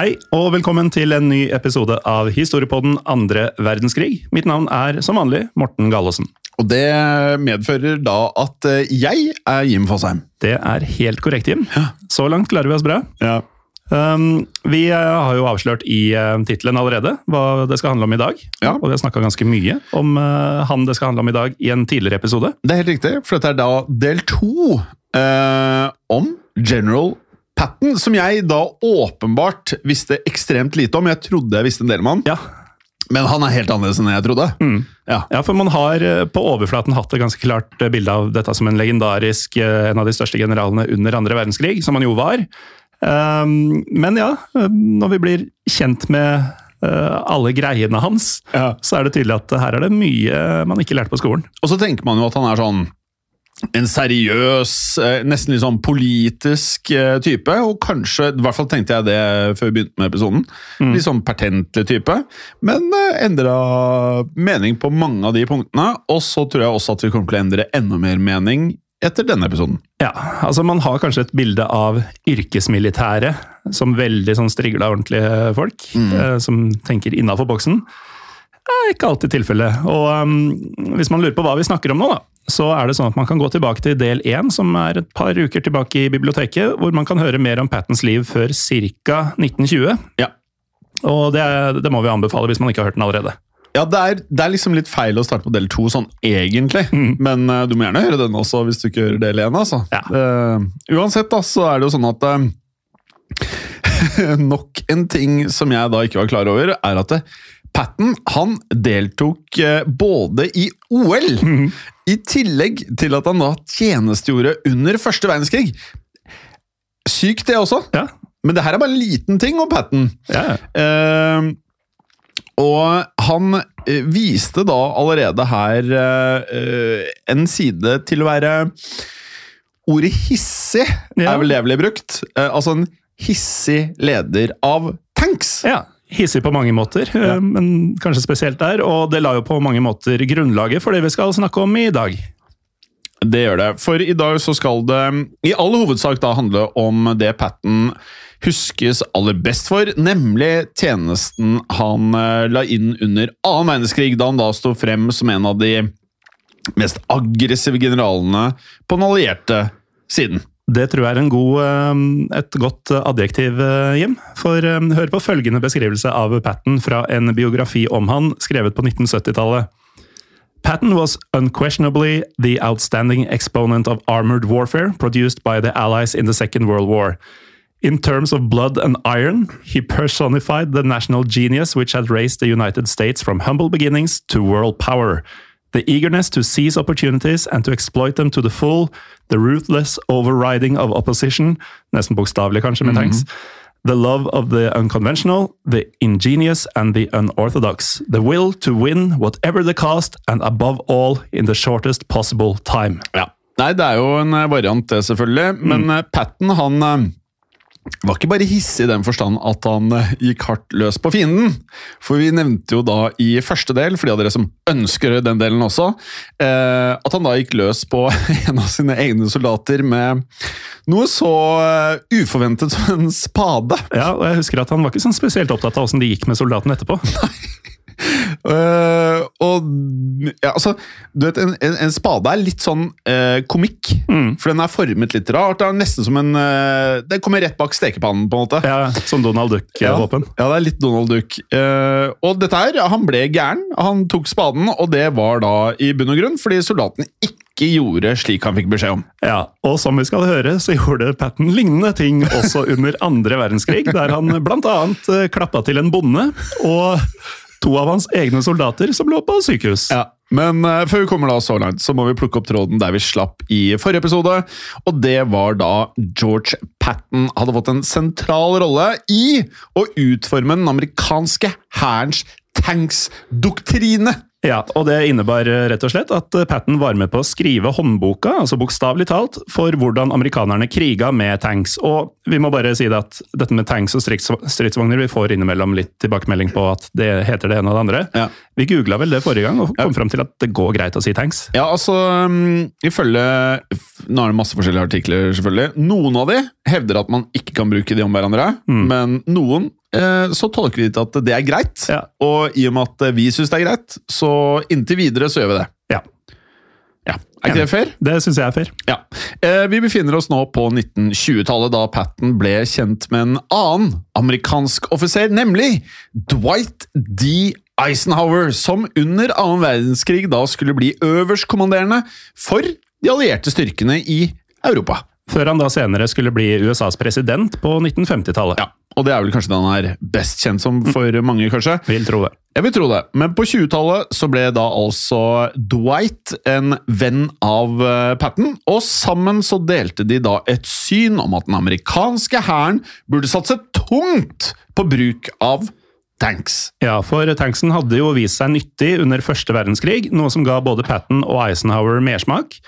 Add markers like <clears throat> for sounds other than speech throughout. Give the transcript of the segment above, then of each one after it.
Hei, og velkommen til en ny episode av Historiepodden andre verdenskrig. Mitt navn er som vanlig Morten Galaasen. Og det medfører da at eh, jeg er Jim Fosheim. Det er helt korrekt, Jim. Så langt klarer vi oss bra. Ja. Um, vi eh, har jo avslørt i uh, tittelen allerede hva det skal handle om i dag. Ja. Og vi har snakka ganske mye om uh, han det skal handle om i dag i en tidligere episode. Det er helt riktig, for dette er da del to uh, om General Patton, som jeg da åpenbart visste ekstremt lite om. Jeg trodde jeg visste en del om han, Ja, men han er helt annerledes enn jeg trodde. Ja. Ja, for man har eh, på overflaten hatt et ganske klart eh, bilde av dette som en legendarisk, eh, en av de største generalene under andre verdenskrig, som han jo var. Um, men ja, eh, når vi blir kjent med alle greiene hans, Ja. så er det tydelig at her er det mye man ikke lærte på skolen. Og så tenker man jo at han er sånn en seriøs, eh, nesten litt sånn politisk eh, type, og kanskje, i hvert fall tenkte jeg det før vi begynte med episoden, litt sånn pertentlig type, men eh, endra mening på mange av de punktene, og så tror jeg også at vi kommer til å endre enda mer mening etter denne episoden. Ja, altså Man har kanskje et bilde av yrkesmilitære som veldig sånn strigla, ordentlige folk, eh, som tenker innafor boksen. Det er ikke alltid tilfellet. Og um, hvis man lurer på hva vi snakker om nå, da, så er det sånn at man kan gå tilbake til del én, som er et par uker tilbake i biblioteket, hvor man kan høre mer om Pattens liv før ca. 1920. Ja. Og det, det må vi anbefale hvis man ikke har hørt den allerede. Ja, det er, det er liksom litt feil å starte på del to sånn egentlig, men uh, du må gjerne høre den også hvis du ikke hører del én. Altså. Ja. Uh, uansett da, så er det jo sånn at uh, <laughs> Nok en ting som jeg da ikke var klar over, er at eh, Patten han deltok eh, både i OL, i tillegg til at han da tjenestegjorde under første verdenskrig. Sykt det også, Ja, men det her er bare en liten ting om Patten. ja. Uh, og han eh, viste da allerede her eh, en side til å være Ordet hissig Ja. er vel det ble brukt. Uh, altså en hissig leder av tanks. Ja, hissig på mange måter, ja. men kanskje spesielt der. Og det la jo på mange måter grunnlaget for det vi skal snakke om i dag. Det gjør det. For i dag så skal det i all hovedsak da handle om det Patten huskes aller best for, nemlig tjenesten han eh, la inn under annen verdenskrig, da han da sto frem som en av de mest aggressive generalene på den allierte siden. Det tror jeg er god, eh, et godt adjektiv, eh, Jim. For eh, hør på følgende beskrivelse av Patten fra en biografi om han, skrevet på 1970-tallet. Patton was unquestionably the outstanding exponent of armored warfare produced by the Allies in the Second World War. In terms of blood and iron, he personified the national genius which had raised the United States from humble beginnings to world power. The eagerness to seize opportunities and to exploit them to the full, the ruthless overriding of opposition, nesten bokstavelig kanskje med tanks, the love of the unconventional, the ingenious and the unorthodox, the will to win whatever the cost, and above all, in the shortest possible time. Ja. Nei, det er jo en eh, variant, det, selvfølgelig. Men mm. Patten, han eh, var ikke bare hissig i den forstand at han eh, gikk hardt løs på fienden. For vi nevnte jo da i første del, for de av dere som ønsker den delen også, eh, at han da gikk løs på <laughs> en av sine egne soldater med noe så eh, uforventet som en spade. Ja, og jeg husker at Han var ikke sånn spesielt opptatt av hvordan det gikk med soldaten etterpå. <laughs> Eh, og ja, altså, du vet, en, en, en spade er litt sånn uh, komikk. For den er formet litt rart. Det er nesten som en uh, Den kommer rett bak stekepannen, på en måte. Ja, Som Donald Duck-våpen. Ja, det er litt Donald Duck. Og dette her, han ble gæren. Han tok spaden, og det var da i bunn og grunn fordi soldaten ikke gjorde slik han fikk beskjed om. Ja, og som vi skal høre, så gjorde Patten lignende ting også under andre verdenskrig, der han blant eh, klappa til en bonde og to av hans egne soldater som lå på sykehus. Ja, Men uh, før vi kommer da så langt, så må vi plukke opp tråden der vi slapp i forrige episode. Og det var da George Patton hadde fått en sentral rolle i å utforme den amerikanske hærens tanks-doktrine. Ja, og Det innebar eh, rett og slett at Patten Patton var med på å skrive håndboka, altså bokstavelig talt, for hvordan amerikanerne kriga med tanks. Og vi må bare si det at dette med tanks og stridsvogner Vi får innimellom litt tilbakemelding på at det heter det ene og det andre. Ja. Vi googla vel det forrige gang og kom fram til at det går greit å si tanks. Ja, altså um, Ifølge Nå er det masse forskjellige artikler, selvfølgelig. Noen av de hevder at man ikke kan bruke de om hverandre, men noen eh, så tolker de til at det er greit. Ja. Og i og med at vi syns det er greit, så inntil videre så gjør vi det. Ja, Ja, Er ikke det fair? Det syns jeg er fair. Ja. Eh, vi befinner oss nå på 1920-tallet, da Patton ble kjent med en annen amerikansk offiser, nemlig Dwight D. Eisenhower, som under annen verdenskrig da skulle bli øverstkommanderende for de allierte styrkene i Europa. Før han da senere skulle bli USAs president på 1950-tallet. Ja, Og det er vel kanskje det han er best kjent som for mange, kanskje? Vil tro det. Jeg vil tro det, men på 20-tallet så ble da altså Dwight en venn av Patten, Patton, og sammen så delte de da et syn om at den amerikanske hæren burde satse tungt på bruk av tanks. Ja, for tanksen hadde jo vist seg nyttig under første verdenskrig, noe som ga både Patton og Eisenhower mersmak.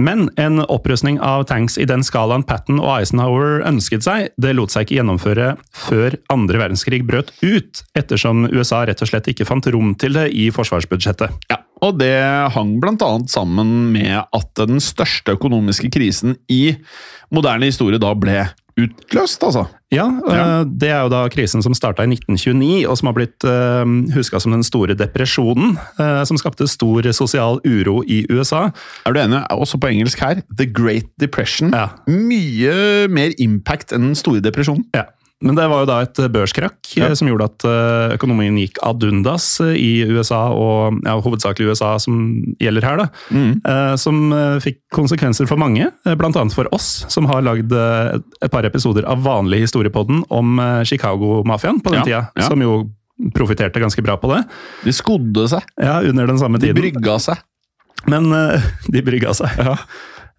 Men en opprustning av tanks i den skalaen Patton og Eisenhower ønsket seg, det lot seg ikke gjennomføre før andre verdenskrig brøt ut, ettersom USA rett og slett ikke fant rom til det i forsvarsbudsjettet. Ja, og det hang annet sammen med at den største økonomiske krisen i moderne historie da ble utløst, altså. Ja, Ja. eh, det er jo da krisen som starta i 1929, og som har blitt uh, huska som den store depresjonen, eh, som skapte stor sosial uro i USA. Er du enig? Også på engelsk her. The Great Depression. Ja. Mye mer impact enn den store depresjonen. Ja. Men det var jo da et børskrakk Ja. eh, som gjorde at eh, økonomien gikk ad undas eh, i USA, og ja, hovedsakelig USA som gjelder her, da. Mm. Som eh, fikk konsekvenser for mange, bl.a. for oss, som har lagd eh, et par episoder av vanlig historiepodden om eh, Chicago-mafiaen på den Ja, tida, ja. som jo profiterte ganske bra på det. De skodde seg. Ja, under den samme tiden. De brygga seg. Men eh, <laughs> de brygga seg. Eh,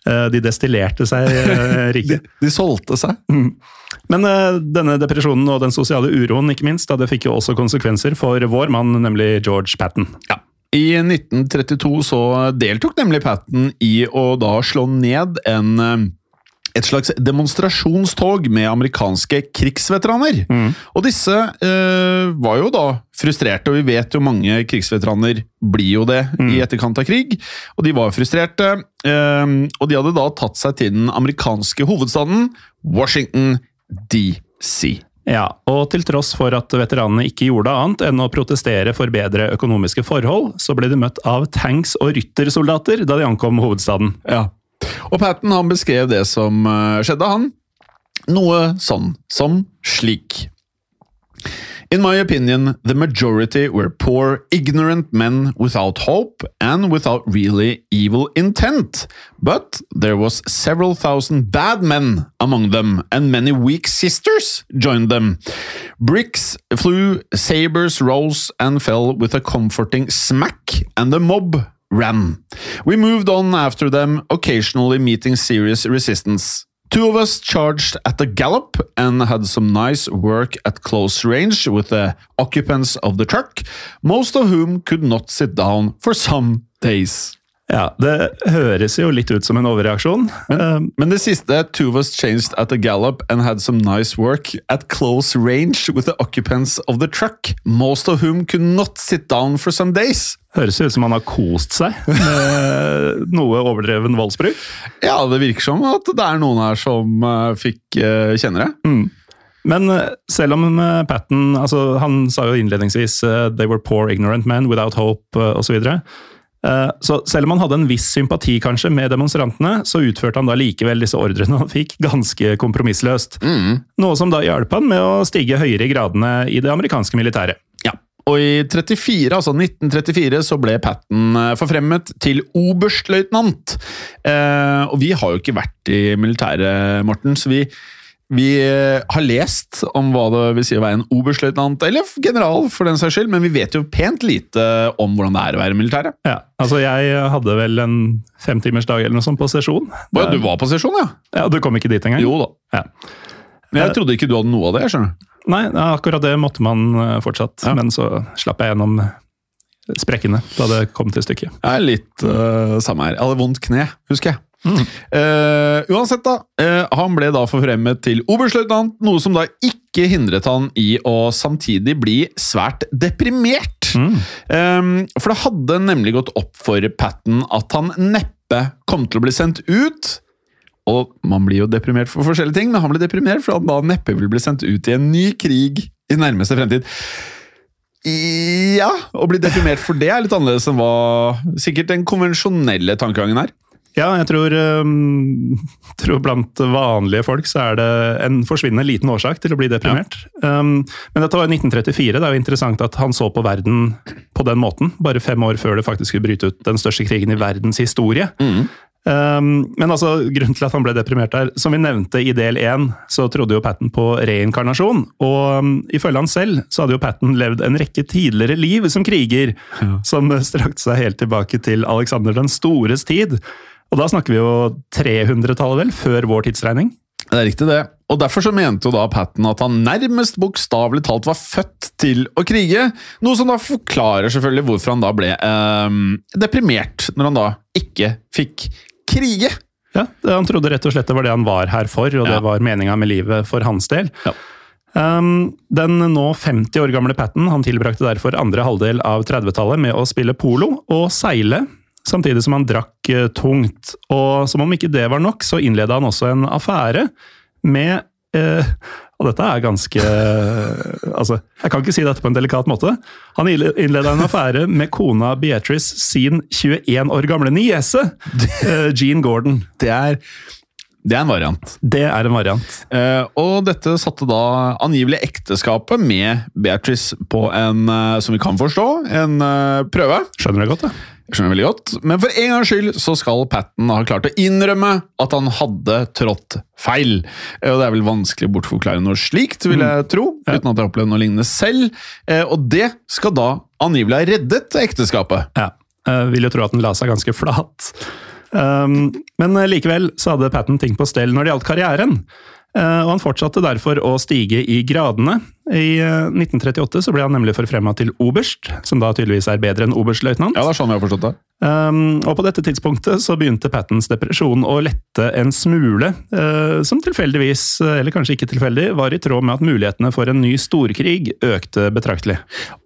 De destillerte seg eh, <laughs> rike. De solgte seg. Men eh, denne depresjonen og den sosiale uroen ikke minst, det fikk jo også konsekvenser for vår mann, nemlig George Patton. I 1932 så deltok nemlig Patton i å da slå ned en eh, et slags demonstrasjonstog med amerikanske krigsveteraner. Og disse eh, var jo da frustrerte, og vi vet jo mange krigsveteraner blir jo det i etterkant av krig. Og de var frustrerte, eh, og de hadde da tatt seg til den amerikanske hovedstaden Washington DC. Ja, og til tross for at veteranene ikke gjorde annet enn å protestere for bedre økonomiske forhold, så ble de møtt av tanks og ryttersoldater da de ankom hovedstaden. Ja. Og Patton han beskrev det som eh, skjedde, han. Noe sånn som slik. In my opinion, the majority were poor, ignorant men without hope and without really evil intent. But there was several thousand bad men among them, and many weak sisters joined them. Bricks flew, sabers rose and fell with a comforting smack, and the mob ran. We moved on after them, occasionally meeting serious resistance. Two of us charged at a gallop and had some nice work at close range with the occupants of the truck, most of whom could not sit down for some days. Ja, Det høres jo litt ut som en overreaksjon. Eh, Men det siste, two of us changed at a gallop and had some nice work at close range with the occupants of the truck, most of whom could not sit down for some days. Høres ut som han har kost seg med <laughs> noe overdreven voldsbruk. Ja, det virker som at det er noen her som eh, fikk uh, kjenne det. Men eh, selv om Patten altså Han sa jo innledningsvis uh, 'they were poor, ignorant men without hope' uh, osv. Uh, så selv om han hadde en viss sympati kanskje med demonstrantene, så utførte han da likevel disse ordrene han fikk, ganske kompromissløst. Noe som da hjalp han med å stige høyere i gradene i det amerikanske militæret. Ja. Og i 34, altså 1934 så ble Patton eh, forfremmet til oberstløytnant. Eh, og vi har jo ikke vært i militæret, Morten, så vi, Vi eh, har lest om hva det vil si å være en oberstløytnant, eller general for den saks skyld, men vi vet jo pent lite om hvordan det er å være i militæret. Ja, altså Jeg hadde vel en femtimersdag eller noe sånt på sesjon. Å ja, du var på sesjon, ja? Ja, Du kom ikke dit engang? Jo da. Ja. Men jeg trodde ikke du hadde noe av det. jeg skjønner. Nei, akkurat det måtte man eh, fortsatt. Ja. Men så slapp jeg gjennom sprekkene da det kom til stykket. Jeg er litt uh, samme her. Jeg hadde vondt kne, husker jeg. Eh, uansett, da. Uh, han ble da forfremmet til oberstløytnant, noe som da ikke hindret han i å samtidig bli svært deprimert. Eh, for det hadde nemlig gått opp for Patten at han neppe kom til å bli sendt ut. Og man blir jo deprimert for forskjellige ting, men han ble deprimert for han da neppe vil bli sendt ut i en ny krig i nærmeste fremtid. Ja, å bli deprimert for det er litt annerledes enn hva sikkert den konvensjonelle tankegangen er. Ja, jeg tror, um, <laughs> tror blant vanlige folk så er det en forsvinnende liten årsak til å bli deprimert. Um, men dette var i 1934. Det er jo interessant at han så på verden på den måten, bare fem år før det faktisk skulle bryte ut den største krigen i verdens historie. Um, men altså, grunnen til at han ble deprimert der, som vi nevnte i del én, så trodde jo Patten på reinkarnasjon. Og um, ifølge han selv så hadde jo Patten levd en rekke tidligere liv som kriger, som strakte seg helt tilbake til Alexander den stores tid. Og da snakker vi jo 300-tallet, vel, før vår tidsregning. Det er riktig, det. Og Derfor så mente jo da Patten at han nærmest bokstavelig talt var født til å krige. Noe som da forklarer selvfølgelig hvorfor han da ble eh, deprimert når han da ikke fikk krige. Ja, Han trodde rett og slett det var det han var her for, og Ja. det var meninga med livet for hans del. Ja. Um, den nå 50 år gamle Patten han tilbrakte derfor andre halvdel av 30-tallet med å spille polo og seile, samtidig som han drakk eh, tungt. Og som om ikke det var nok, så innleda han også en affære med eh, og dette er ganske Altså, jeg kan ikke si dette på en delikat måte. Han innleda en affære med kona Beatrice sin 21 år gamle niese, eh, Jean Gordon. Det er, det er en variant. Det er en variant. Uh, og dette satte da angivelig ekteskapet med Beatrice på en, uh, som vi kan forstå, en uh, prøve. Skjønner du godt, det? Jeg skjønner veldig godt. Men for en gangs skyld så skal Patten ha klart å innrømme at han hadde trådt feil. Eh, Og det er vel vanskelig å bortforklare noe slikt, vil jeg tro, uten at jeg har opplevd noe lignende selv. Eh, Og det skal da angivelig ha reddet ekteskapet. Ja. Jeg vil jo tro at den la seg ganske flat. Um, men likevel så hadde Patten ting på stell når det gjaldt karrieren. Uh, og han fortsatte derfor å stige i gradene. I uh, 1938 så ble han nemlig forfremma til oberst, som da tydeligvis er bedre enn oberstløytnant. Ja, det er sånn jeg har forstått det. Um, og på dette tidspunktet så begynte Pattens depresjon å lette en smule, uh, som tilfeldigvis, eller kanskje ikke tilfeldig, var i tråd med at mulighetene for en ny storkrig økte betraktelig.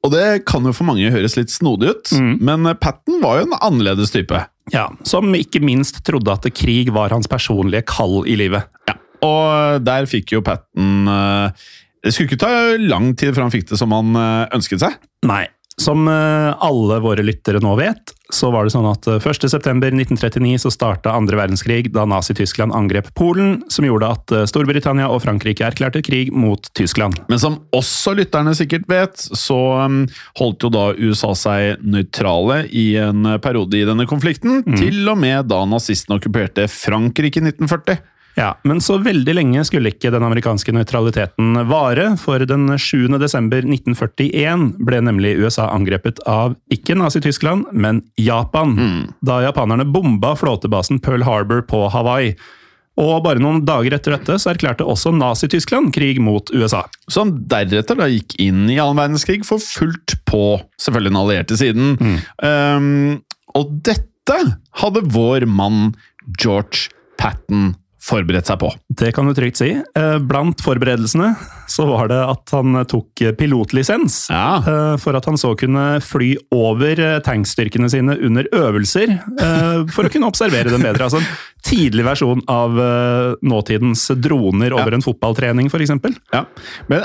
Og det kan jo for mange høres litt snodig ut, men Patten var jo en annerledes type. Ja, Som ikke minst trodde at krig var hans personlige kall i livet. Ja. Og der fikk jo Patten eh, Det skulle ikke ta lang tid før han fikk det som han eh, ønsket seg. Nei. Som eh, alle våre lyttere nå vet, så var det sånn at eh, 1.9.1939 så starta andre verdenskrig da Nazi-Tyskland angrep Polen, som gjorde at Storbritannia og Frankrike erklærte krig mot Tyskland. Men som også lytterne sikkert vet, så um, holdt jo da USA seg nøytrale i en periode i denne konflikten, til og med da nazistene okkuperte Frankrike i 1940. Ja, Men så veldig lenge skulle ikke den amerikanske nøytraliteten vare, for den 7. desember 1941 ble nemlig USA angrepet av ikke Nazi-Tyskland, men Japan. Da japanerne bomba flåtebasen Pearl Harbor på Hawaii. Og bare noen dager etter dette så erklærte også Nazi-Tyskland krig mot USA. Som deretter da gikk inn i annen verdenskrig for fullt på selvfølgelig den allierte siden. Um, og dette hadde vår mann George Patten forberedt seg på. Det kan du trygt si. Eh, Blant forberedelsene så var det at han tok pilotlisens. Ja. eh, For at han så kunne fly over eh, tankstyrkene sine under øvelser. For å kunne observere dem bedre. Altså en tidlig versjon av nåtidens droner over en fotballtrening, f.eks. Ja. Men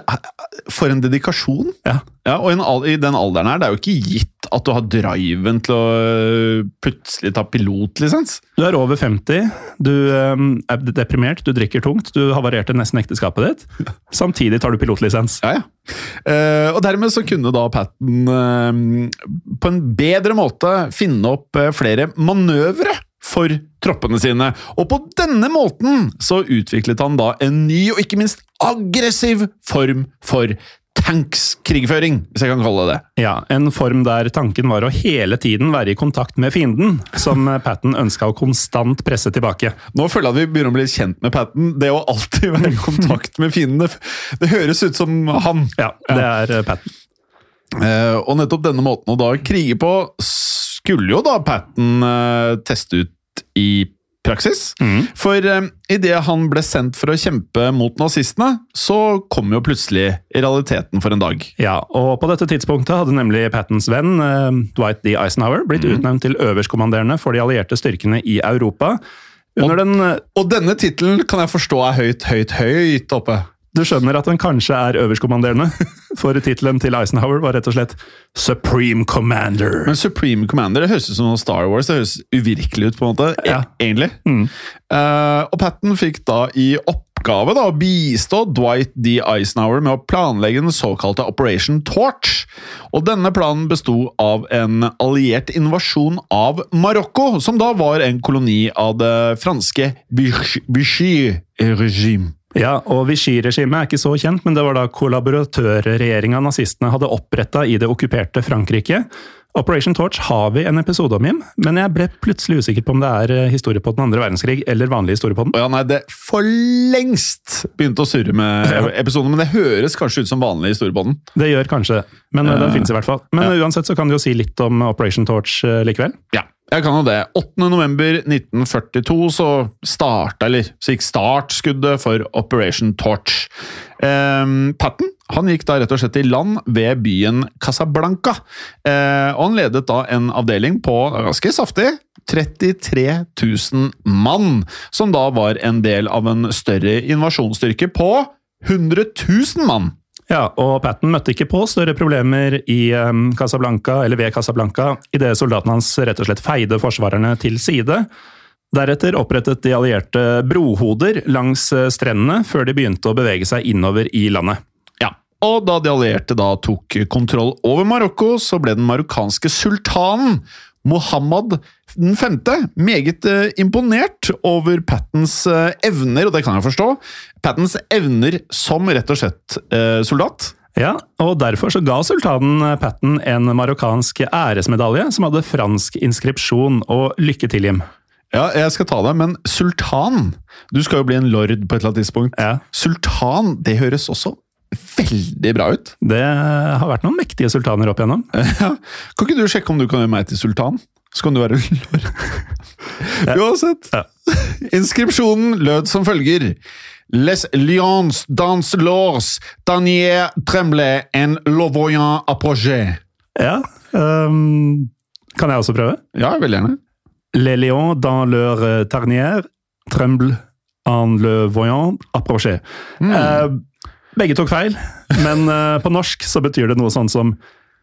for en dedikasjon! Ja. Ja, og en i den alderen her, det er jo ikke gitt at du har driven til å øh, plutselig ta pilotlisens. Du er over 50, du eh, er deprimert, du drikker tungt, du havarerte nesten ekteskapet ditt. <laughs> Samtidig tar du pilotlisens. Ja, ja. Eh, og dermed så kunne da Patten eh, på en bedre måte finne opp eh, flere manøvre for troppene sine. Og på denne måten så utviklet han da en ny og ikke minst aggressiv form for tanks-krigføring, hvis jeg kan kalle det det. Ja, En form der tanken var å hele tiden være i kontakt med fienden, som <laughs> Patten ønska å konstant presse tilbake. Nå føler jeg at vi begynner å bli kjent med Patten. Det å alltid være i kontakt med fiendene, det høres ut som han. Ja, det er eh, Patten. Eh, og nettopp denne måten å da krige på skulle jo da Patten eh, teste ut i praksis. Mm. For eh, idet han ble sendt for å kjempe mot nazistene, så kom jo plutselig realiteten for en dag. Ja, og På dette tidspunktet hadde nemlig Pattens venn eh, Dwight D. Eisenhower blitt utnevnt til øverstkommanderende for de allierte styrkene i Europa. Under den, eh, Og denne tittelen kan jeg forstå er høyt, høyt, høyt oppe. Du skjønner at den kanskje er øverstkommanderende, <laughs> for tittelen til Eisenhower var rett og slett Supreme Commander. Men Supreme Commander det høres ut som noe Star Wars. Det høres uvirkelig ut, på en måte. e- Ja. Egentlig. Mm. Uh, og Patten fikk da i oppgave da, å bistå Dwight D. Eisenhower med å planlegge den såkalte Operation Torch. Og denne planen besto av en alliert invasjon av Marokko, som da var en koloni av det franske Vichy-regime. Ja, og Vichy-regimet er ikke så kjent, men det var da kollaboratørregjeringa nazistene hadde oppretta i det okkuperte Frankrike. Operation Torch har vi en episode om, Jim, men jeg ble plutselig usikker på om det er eh, historie på den andre verdenskrig eller vanlig historie på den. Ja, nei, det for lengst begynte å surre med <laughs> episoden, men det høres kanskje ut som vanlig historie på den. Det gjør kanskje det, men eh, den Eh, finnes i hvert fall. Men uansett så kan du jo si litt om Operation Torch likevel. Ja, jeg kan jo det. 8. november 1942 så starta, eller så gikk startskuddet for Operation Torch. Um, Patten han gikk da rett og slett i land ved byen Casablanca. Uh, og han ledet da en avdeling på ganske saftig 33 000 mann, som da var en del av en større invasjonsstyrke på 100 000 mann. Ja, og Patten møtte ikke på større problemer i eh, Casablanca, eller ved Casablanca idet soldatene hans rett og slett feide forsvarerne til side. Deretter opprettet de allierte brohoder langs eh, strendene, før de begynte å bevege seg innover i landet. Ja, og da de allierte da tok kontroll over Marokko, så ble den marokkanske sultanen Mohammed den femte meget eh, imponert over Pattens eh, evner, og det kan jeg forstå. Pattens evner som rett og slett eh, soldat. Ja, og Derfor så ga sultanen Patten en marokkansk æresmedalje som hadde fransk inskripsjon. Og lykke til, Jim. Ja, jeg skal ta det, men sultan Du skal jo bli en lord på et eller annet tidspunkt. Ja. Sultan, det høres også veldig bra ut. Det har vært noen mektige sultaner opp igjennom. <laughs> Ja. Kan ikke du sjekke om du kan gjøre meg til sultan? Så kan du være <laughs> lord. Uansett. Ja. Inskripsjonen lød som følger. Les lions dans l'ors, danier tremble en lovoyant approché. Ja, Um, Kan jeg også prøve? Ja, veldig gjerne. Les lions dans leur ternier tremble en le voyant approché. Eh, begge tok feil, men <laughs> eh, på norsk så betyr det noe sånn som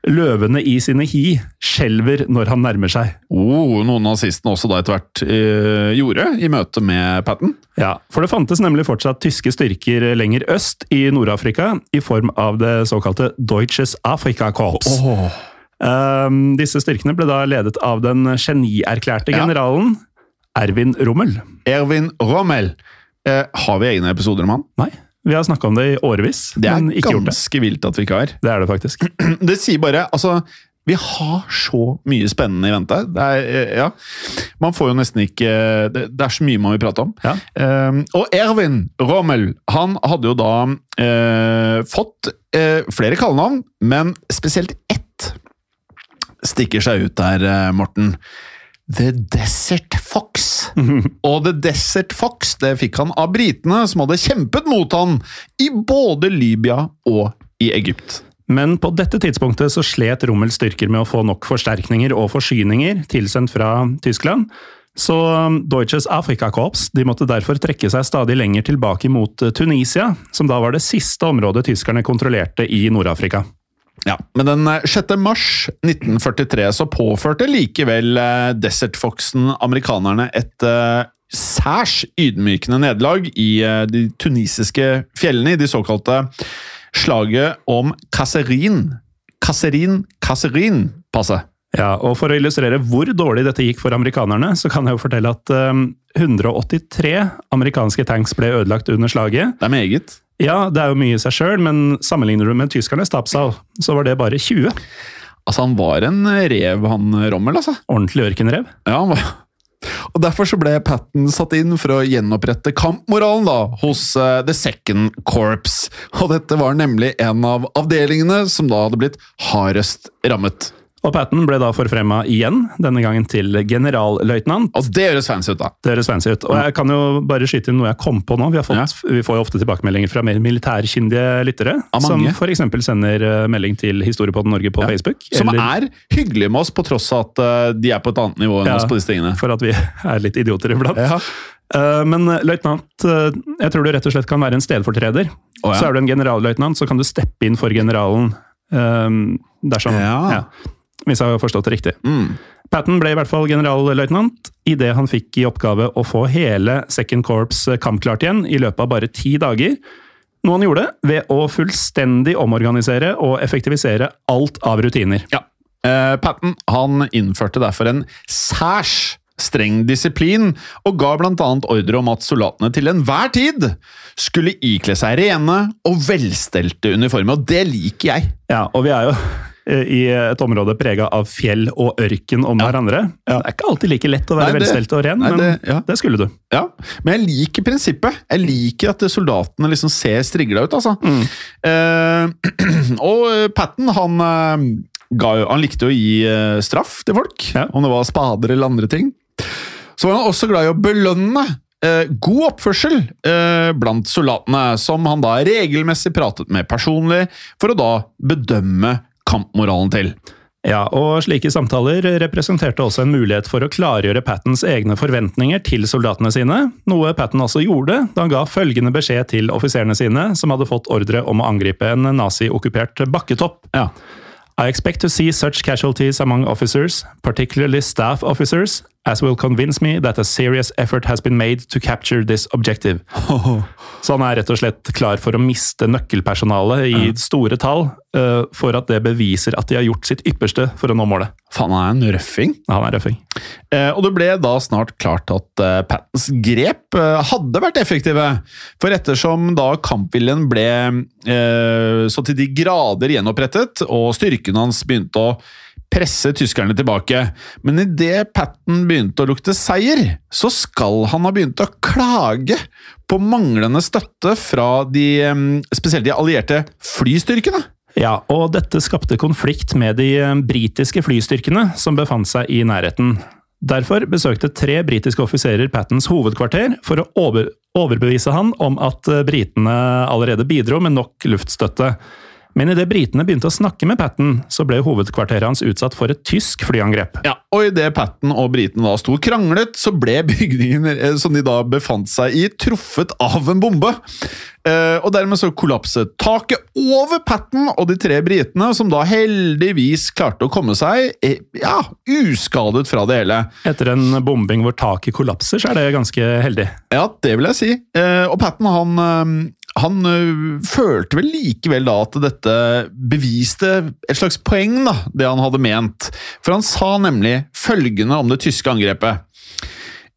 Løvene i sine hi skjelver når han nærmer seg. Oh, noen av nazistene også da etter hvert eh, gjorde i møte med Patten. Ja, For det fantes nemlig fortsatt tyske styrker lenger øst i Nord-Afrika, i form av det såkalte Deutsches Afrika Korps. Um, disse styrkene ble da ledet av den genierklærte Ja. generalen Erwin Rommel. Erwin Rommel. Eh, har vi egne episoder om han? Nei, vi har snakka om det i årevis, Det er men ikke gjort det. ganske vilt at vi ikke har. Det er det faktisk. <clears throat> Det sier bare Altså, vi har så mye spennende i vente. Det er, eh, ja. Man får jo nesten ikke Det, det er så mye man vil prate om. Ja. Um, og Erwin Rommel han hadde jo da uh, fått uh, flere kallenavn, men spesielt ett stikker seg ut der, Morten. The Desert Fox. Og The Desert Fox det fikk han av britene, som hadde kjempet mot han i både Libya og i Egypt. Men på dette tidspunktet så slet Rommels styrker med å få nok forsterkninger og forsyninger tilsendt fra Tyskland. Så um, Deutsches Afrika-korps de måtte derfor trekke seg stadig lenger tilbake mot eh, Tunisia, som da var det siste området tyskerne kontrollerte i Nord-Afrika. Ja, Men den eh, 6. mars 1943 så påførte likevel eh, Desert Foxen amerikanerne et eh, særs ydmykende nederlag i eh, de tunisiske fjellene, i de såkalte slaget om Kasserin. Kasserin, Kasserin, passe. Ja, og For å illustrere hvor dårlig dette gikk for amerikanerne, så kan jeg jo fortelle at um, 183 amerikanske tanks ble ødelagt under slaget. Det er meget. Ja, det er jo mye i seg sjøl, men sammenligner du med tyskernes tapsal, så var det bare 20. Altså, han var en rev, han Rommel, altså. Ordentlig ørkenrev. Ja, han var... Og Derfor så ble Patten satt inn for å gjenopprette kampmoralen da, hos uh, The Second Corps. Og dette var nemlig en av avdelingene som da hadde blitt hardest rammet. Og Patten ble da forfremma igjen, denne gangen til generalløytnant. Og det høres fancy ut, da. Det høres fancy ut. Og jeg kan jo bare skyte inn noe jeg kom på nå. Vi, fått, vi får jo ofte tilbakemeldinger fra mer militærkyndige lyttere. Som f.eks. sender eh, melding til Historiepodden Norge på Facebook. Som eller- er hyggelige med oss, på tross av at eh, de er på et annet nivå enn Ja. oss på disse tingene. For at vi <laughs> er litt idioter iblant. Ja. Eh, Men løytnant, jeg tror du rett og slett kan være en stedfortreder. Oh, ja. Så er du en generalløytnant, så kan du steppe inn for generalen. dersom. Dersom Ja. Hvis jeg har forstått det riktig. Mm. Patton ble i hvert fall generalløytnant idet han fikk i oppgave å få hele Second Corps kampklart igjen i løpet av bare ti dager. Noe han gjorde ved å fullstendig omorganisere og effektivisere alt av rutiner. Ja. Eh, Patton han innførte derfor en særs streng disiplin, og ga bl.a. ordre om at soldatene til enhver tid skulle ikle seg rene og velstelte uniformer, og det liker jeg. Ja, og vi er jo i et område prega av fjell og ørken om hverandre. Det er ikke alltid like lett å være Nei, det- velstelt og ren, nei, men det- ja. det skulle du. Ja, Men jeg liker prinsippet. Jeg liker at soldatene liksom ser strigla ut, altså. Eh, <clears throat> og Patten, han, eh, ga, han likte å gi eh, straff til folk, Ja. om det var spader eller andre ting. Så var han også glad i å belønne eh, god oppførsel eh, blant soldatene, som han da regelmessig pratet med personlig, for å da bedømme kampmoralen til. Ja, og slike samtaler representerte også en mulighet for å klargjøre Pattens egne forventninger til soldatene sine, noe Patten også gjorde da han ga følgende beskjed til offiserene sine, som hadde fått ordre om å angripe en nazi-okkupert bakketopp. Ja. I expect to see such casualties among officers, particularly staff officers, as will convince me that a serious effort has been made to capture this objective. <laughs> Så han er rett og slett klar for å miste nøkkelpersonalet i store tall, uh, for at det beviser at de har gjort sitt ypperste for å nå målet. Faen, han er en røffing. Han er røffing. Uh, og det ble da snart klart at uh, Pattens grep eh, hadde vært effektive. For ettersom da kampviljen ble eh, så til de grader gjenopprettet, og styrken hans begynte å presse tyskerne tilbake, men idet Patten begynte å lukte seier, så skal han ha begynt å klage på manglende støtte fra de, spesielt de allierte flystyrkene. Ja, og dette skapte konflikt med de britiske flystyrkene som befant seg i nærheten. Derfor besøkte tre britiske offiserer Pattens hovedkvarter for å over overbevise han om at eh, britene allerede bidro med nok luftstøtte. Men idet britene begynte å snakke med Patten, så ble hovedkvarteret hans utsatt for et tysk flyangrep. Ja, og idet Patten og britene da sto og kranglet, så ble bygningen eh, som de da befant seg i, truffet av en bombe. Eh, og dermed så kollapset taket over Patten og de tre britene, som da heldigvis klarte å komme seg eh, ja, uskadet fra det hele. Etter en bombing hvor taket kollapser, så er det ganske heldig. Ja, det vil jeg si. Eh, og Patten han, han følte vel likevel da at dette beviste et slags poeng, da, det han hadde ment. For han sa nemlig følgende om det tyske angrepet.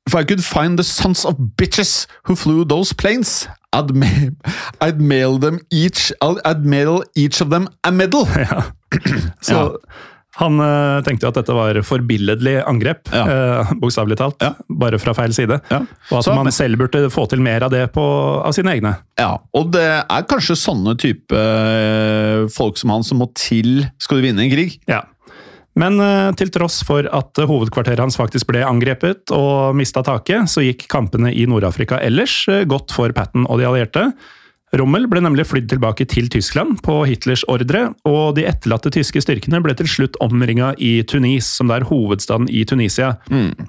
If I could find the sons of bitches who flew those planes, I'd, ma I'd mail them each I'd mail each of them a medal. <laughs> <clears throat> Så Ja. Han eh, tenkte at dette var forbilledlig angrep, Ja. eh, bokstavelig talt. Ja. Bare fra feil side. Ja. Og at Så- man selv burde få til mer av det på, av sine egne. Ja, og det er kanskje sånne type eh, folk som han som må til skal du vinne en krig. Ja. Men til tross for at hovedkvarteret hans faktisk ble angrepet og mista taket, så gikk kampene i Nord-Afrika ellers godt for Patten og de allierte. Rommel ble nemlig flydd tilbake til Tyskland på Hitlers ordre, og de etterlatte tyske styrkene ble til slutt omringa i Tunis, som det er hovedstaden i Tunisia.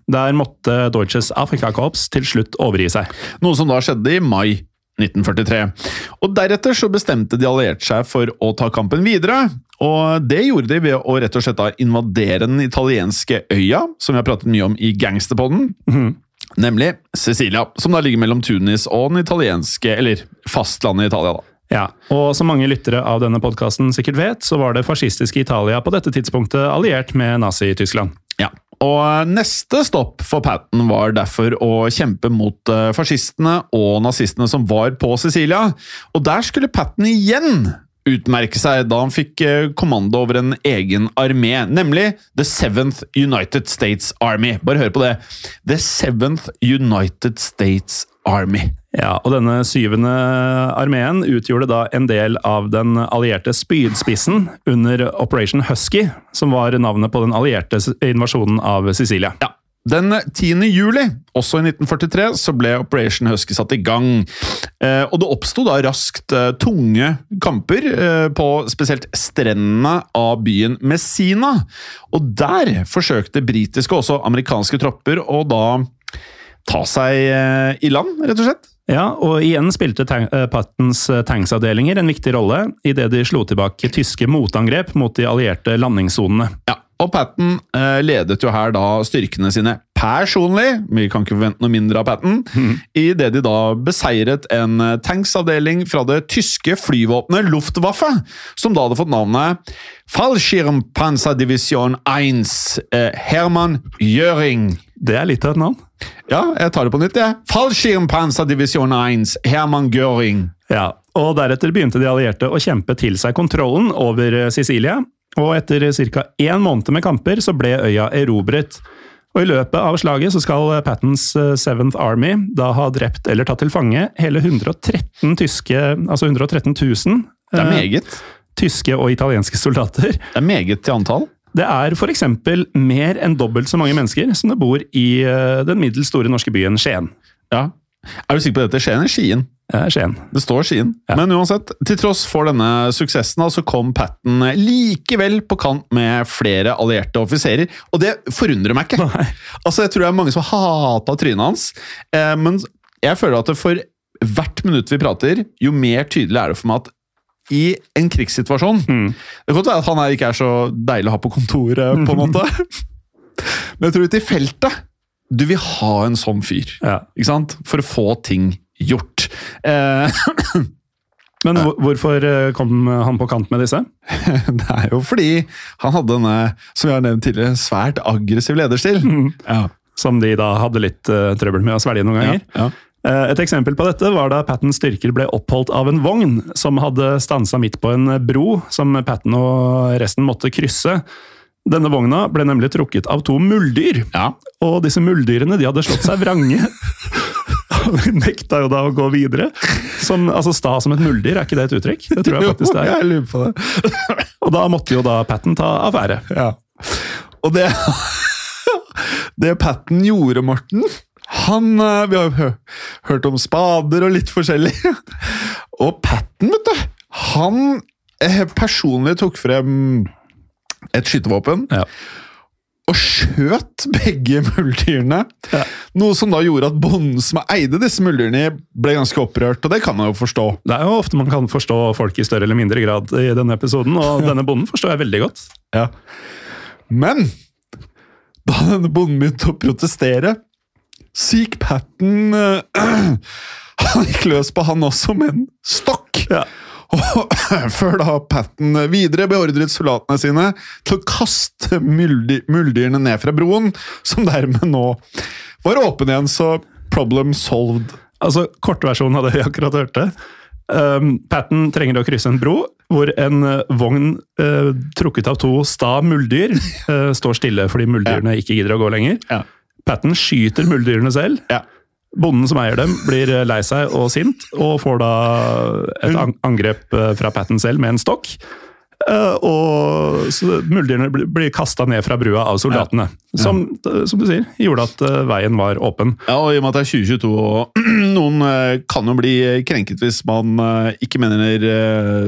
Der måtte Deutsches Afrikakorps til slutt overgi seg. Noe som da skjedde i mai 1943. Og Deretter så bestemte de allierte seg for å ta kampen videre. Og Det gjorde de ved å rett og slett da invadere den italienske øya, som vi har pratet mye om i Gangsterpodden. Nemlig Sicilia, som da ligger mellom Tunis og den italienske, eller fastlandet i Italia. da. Ja, og som mange lyttere av denne podkasten sikkert vet, så var det fascistiske Italia på dette tidspunktet alliert med Nazi-Tyskland. Ja. Og eh, neste stopp for Patton var derfor å kjempe mot eh, fascistene og nazistene som var på Sicilia. Og der skulle Patton igjen utmerke seg da han fikk eh, kommando over en egen armé, nemlig The Seventh United States Army. Bare hør på det. The Seventh United States Army. Ja, og denne syvende armeen utgjorde da en del av den allierte spydspissen under Operation Husky, som var navnet på den allierte invasjonen av Sicilia. Ja. Den 10. juli, også i 1943, så ble Operation Husky satt i gang. Eh, og det oppsto da raskt eh, tunge kamper eh, på spesielt strendene av byen Messina. Og der forsøkte britiske og også amerikanske tropper å da ta seg i land, rett og slett. Ja, og igjen spilte tank, Pattens eh, tanksavdelinger en viktig rolle idet de slo tilbake tyske motangrep mot de allierte landingssonene. Ja, og Patten eh, ledet jo her da styrkene sine personlig, vi kan ikke forvente noe mindre av Patten, mm. i det de da beseiret en eh, tanksavdeling fra det tyske flyvåpenet Luftwaffe, som da hadde fått navnet Fallschirmpanzerdivision 1 eh, Hermann Göring. Det er litt av et navn. Ja, jeg tar det på nytt, jeg. Fallschirmpanzerdivision 1 Hermann Göring. Ja, og deretter begynte de allierte å kjempe til seg kontrollen over eh, Sicilia, og etter ca. én måned med kamper så ble øya erobret. Og I løpet av slaget så skal Pattons eh, Seventh Army da ha drept eller tatt til fange hele 113 tyske, altså 113 000 Det er eh, meget. tyske og italienske soldater. Det er meget til antall. Det er f.eks. mer enn dobbelt så mange mennesker som det bor i eh, den middels store norske byen Skien. Ja. Er du sikker på dette? Skien eller Skien? Skien. Det står Skien. Ja. Men uansett, til tross for denne suksessen så kom Patten likevel på kant med flere allierte offiserer. Og det forundrer meg ikke. <laughs> Nei. Altså, Jeg tror det er mange som hata trynet hans, eh, men jeg føler at for hvert minutt vi prater, jo mer tydelig er det for meg at i en krigssituasjon Mm. Det kan godt være at han ikke er så deilig å ha på kontoret, på en måte. <laughs> Men jeg tror ute i feltet Du vil ha en sånn fyr. Ja. Ikke sant? For å få ting gjort. Eh, <clears throat> Men hvorfor eh, kom han på kant med disse? <laughs> det er jo fordi han hadde denne, som jeg har nevnt tidligere, svært aggressiv lederstil. Ja. Som de da hadde litt uh, trøbbel med å svelge noen ganger. Ja. ja. Et eksempel på dette var da Pattens styrker ble oppholdt av en vogn som hadde stansa midt på en bro som Patten og resten måtte krysse. Denne vogna ble nemlig trukket av to muldyr, ja. og disse muldyrene de hadde slått seg vrange. Og <laughs> de nekta jo da å gå videre. Som, altså Sta som et muldyr, er ikke det et uttrykk? Det tror jeg faktisk det er. jeg lurer på det. Og da måtte jo da Patten ta affære. Ja. Og det Det Patten gjorde, Morten han, eh, Vi har jo hørt om spader og litt forskjellig. Og Patten, vet du, han eh, personlig tok frem et skytevåpen Ja. og skjøt begge <laughs> muldyrene. Ja. Noe som da gjorde at bonden som eide disse muldyrene, ble ganske opprørt, og det kan man jo forstå. Det er jo ofte man kan forstå folk i større eller mindre grad i denne episoden, og <laughs> denne bonden forstår jeg veldig godt. Ja. Men da denne bonden begynte å protestere, Seek Patten øh, Han gikk løs på han også med en stokk. Ja. Og <laughs> før da Patten videre beordret soldatene sine til å kaste muldyrene ned fra broen, som dermed nå var åpen igjen, så problem solved. Altså, Kortversjonen av det vi akkurat hørte. Um, Patten trenger å krysse en bro hvor en uh, vogn uh, trukket av to sta muldyr uh, står stille fordi muldyrene ikke gidder å gå lenger. Ja. Patten skyter muldyrene selv. Ja. Bonden som eier dem, blir eh, lei seg og sint, og får da et angrep eh, fra Patten selv med en stokk. Eh, Og så muldyrene blir- kasta ned fra brua av soldatene. Som, eh, som du sier, gjorde at eh, veien var åpen. Ja, og i og med at det er 2022, og <clears throat> noen kan jo bli krenket hvis man ikke mener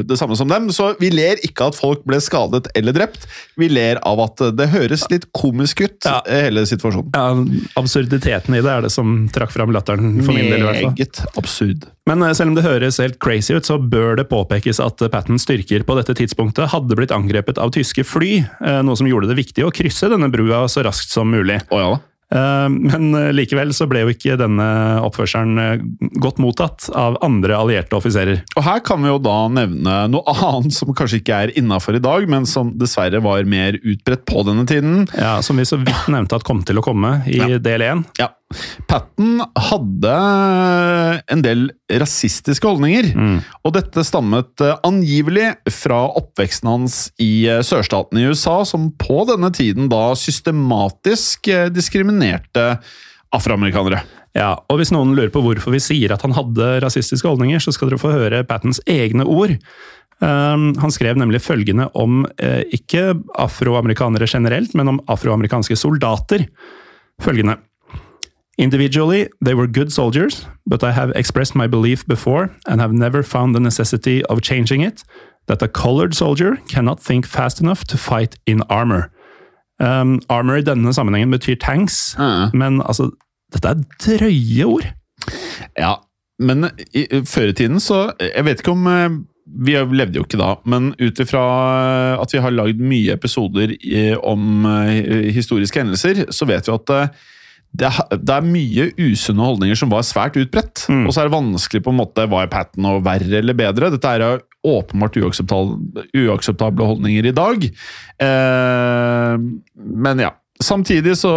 det samme som dem, så vi ler ikke at folk ble skadet eller drept. Vi ler av at det høres litt komisk ut, Ja. hele situasjonen. Ja, Absurditeten i det er det som trakk fram latteren, for min del i hvert fall. Meget absurd. Men eh, selv om det høres helt crazy ut, så bør det påpekes at eh, Pattens styrker på dette tidspunktet hadde blitt angrepet av tyske fly, eh, noe som gjorde det viktig å krysse denne brua så raskt som mulig. Oh, ja Men likevel så ble jo ikke denne oppførselen godt mottatt av andre allierte offiserer. Og her kan vi jo da nevne noe <laughs> annet som kanskje ikke er innafor i dag, men som dessverre var mer utbredt på denne tiden. Ja, Som vi så vidt nevnte at kom til å komme i Ja. del én. Ja. Patten hadde en del rasistiske holdninger, og dette stammet eh, angivelig fra oppveksten hans i eh, sørstaten i USA, som på denne tiden da systematisk eh, diskriminerte afroamerikanere. Ja, og Hvis noen lurer på hvorfor vi sier at han hadde rasistiske holdninger, så skal dere få høre Pattens egne ord. Um, han skrev nemlig følgende om eh, ikke afroamerikanere generelt, men om afroamerikanske soldater. Følgende. Individually, they were good soldiers, but I have expressed my belief before and have never found the necessity of changing it, that a colored soldier cannot think fast enough to fight in armor. Um, armor i denne sammenhengen betyr tanks, Ja. men altså, dette er drøye ord. Ja, men i, før i tiden så Jeg vet ikke om eh, Vi levde jo ikke da, men ut ifra at vi har lagd mye episoder om eh, historiske hendelser, så vet vi at eh, det, er- det er mye usunne holdninger som var svært utbredt. Og så er det vanskelig på en måte hva er patten og verre eller bedre. Dette er åpenbart uakseptable, uakseptable holdninger i dag. Eh, men ja. Samtidig så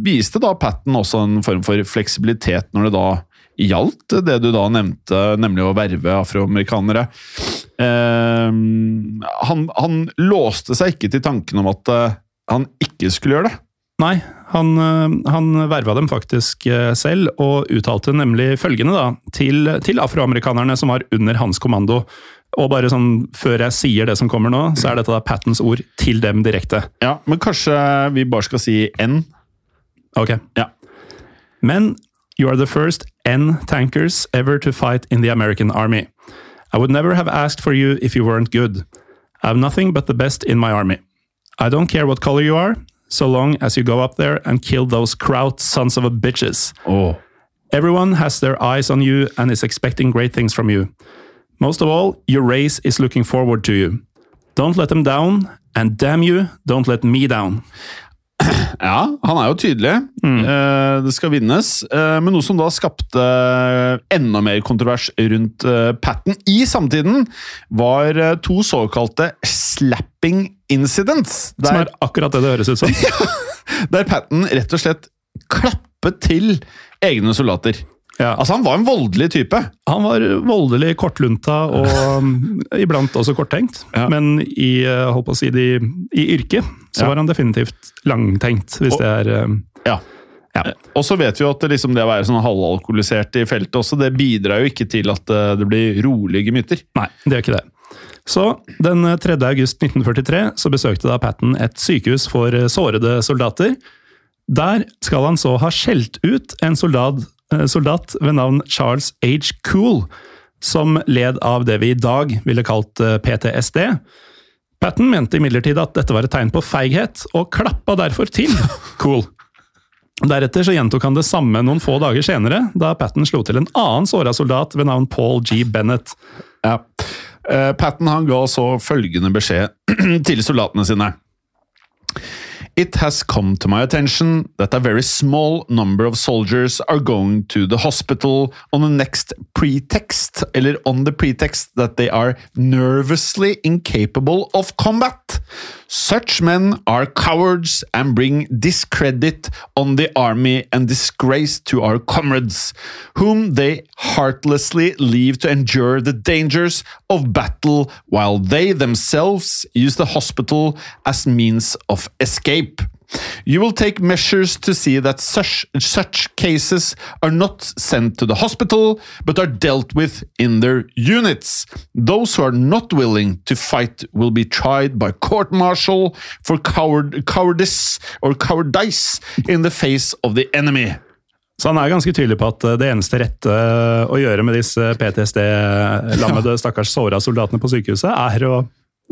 viste da Patten også en form for fleksibilitet når det da gjaldt det du da nevnte, nemlig å verve afroamerikanere. Eh, han, han låste seg ikke til tanken om at eh, han ikke skulle gjøre det. Nei, han, øh, han verva dem faktisk øh, selv, og uttalte nemlig følgende da, til, til afroamerikanerne som var under hans kommando. Og bare sånn, Før jeg sier det som kommer nå, så er dette da Pattens ord til dem direkte. Ja, Men kanskje vi bare skal si N? Ok. Ja. Men you are the first N-tankers ever to fight in the American army. I would never have asked for you if you weren't good. I have nothing but the best in my army. I don't care what color you are, so long as you go up there and kill those kraut sons of a bitches. Everyone has their eyes on you and is expecting great things from you. Most of all, your race is looking forward to you. Don't let them down, and damn you, don't let me down. <clears throat> Ja, han er jo tydelig. Mm. det skal vinnes. Eh, men noe som da skapte enda mer kontrovers rundt eh, Patten i samtiden, var eh, to såkalte slapping incidents. Som er akkurat det det høres ut som. <laughs> der Patten rett og slett klappet til egne soldater. Ja. Altså, han var en voldelig type. Han var voldelig kortlunta og um, <laughs> iblant også korttenkt. Ja. Men i, uh, holdt på å si, de, i yrket så Ja. var han definitivt langtenkt, hvis Og- det er um, Ja. Ja. Og så vet vi jo at liksom, det å være sånn halvalkoholisert i feltet også, det bidrar jo ikke til at eh, det blir rolige gemytter. Nei, det gjør ikke det. Så den uh, 3. august 1943 så besøkte da Patten et sykehus for uh, sårede soldater. Der skal han så ha skjelt ut en soldat, eh, soldat ved navn Charles H. Cool, som led av det vi i dag ville kalt eh, PTSD. Patten mente imidlertid at dette var et tegn på feighet, og klappa derfor til <laughs> Cool. Deretter så gjentok han det samme noen få dager senere, da Patten slo til en annen såra soldat ved navn Paul G. Bennett. Ja. Eh, Patton han ga så følgende beskjed <clears throat> til soldatene sine. It has come to my attention that a very small number of soldiers are going to the hospital on the next pretext, eller on the pretext that they are nervously incapable of combat. Such men are cowards and bring discredit on the army and disgrace to our comrades, whom they heartlessly leave to endure the dangers of battle while they themselves use the hospital as means of escape. You will take measures to see that such, such cases are not sent to the hospital, but are dealt with in their units. Those who are not willing to fight will be tried by court martial for coward, cowardice or cowardice in the face of the enemy. Så han er ganske tydelig på at eh, det eneste rette å gjøre med disse PTSD-lammede, stakkars såra soldatene på sykehuset, er å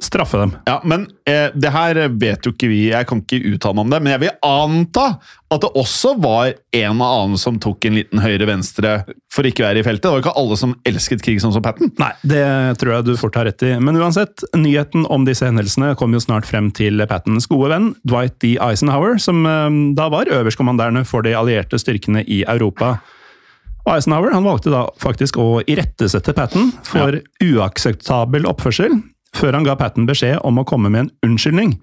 straffe dem. Ja, men eh, det her vet jo ikke vi, jeg kan ikke uttale meg om det, men jeg vil anta at det også var en og annen som tok en liten høyre-venstre for ikke å være i feltet. Det var jo ikke alle som elsket krig sånn som Patten. Nei, det tror jeg du fort har rett i. Men uansett, nyheten om disse hendelsene kom jo snart frem til Pattens gode venn Dwight D. Eisenhower, som eh, da var øverstkommanderende for de allierte styrkene i Europa. Og Eisenhower han valgte da faktisk å irettesette Patten for uakseptabel oppførsel, før han ga Patten beskjed om å komme med en unnskyldning.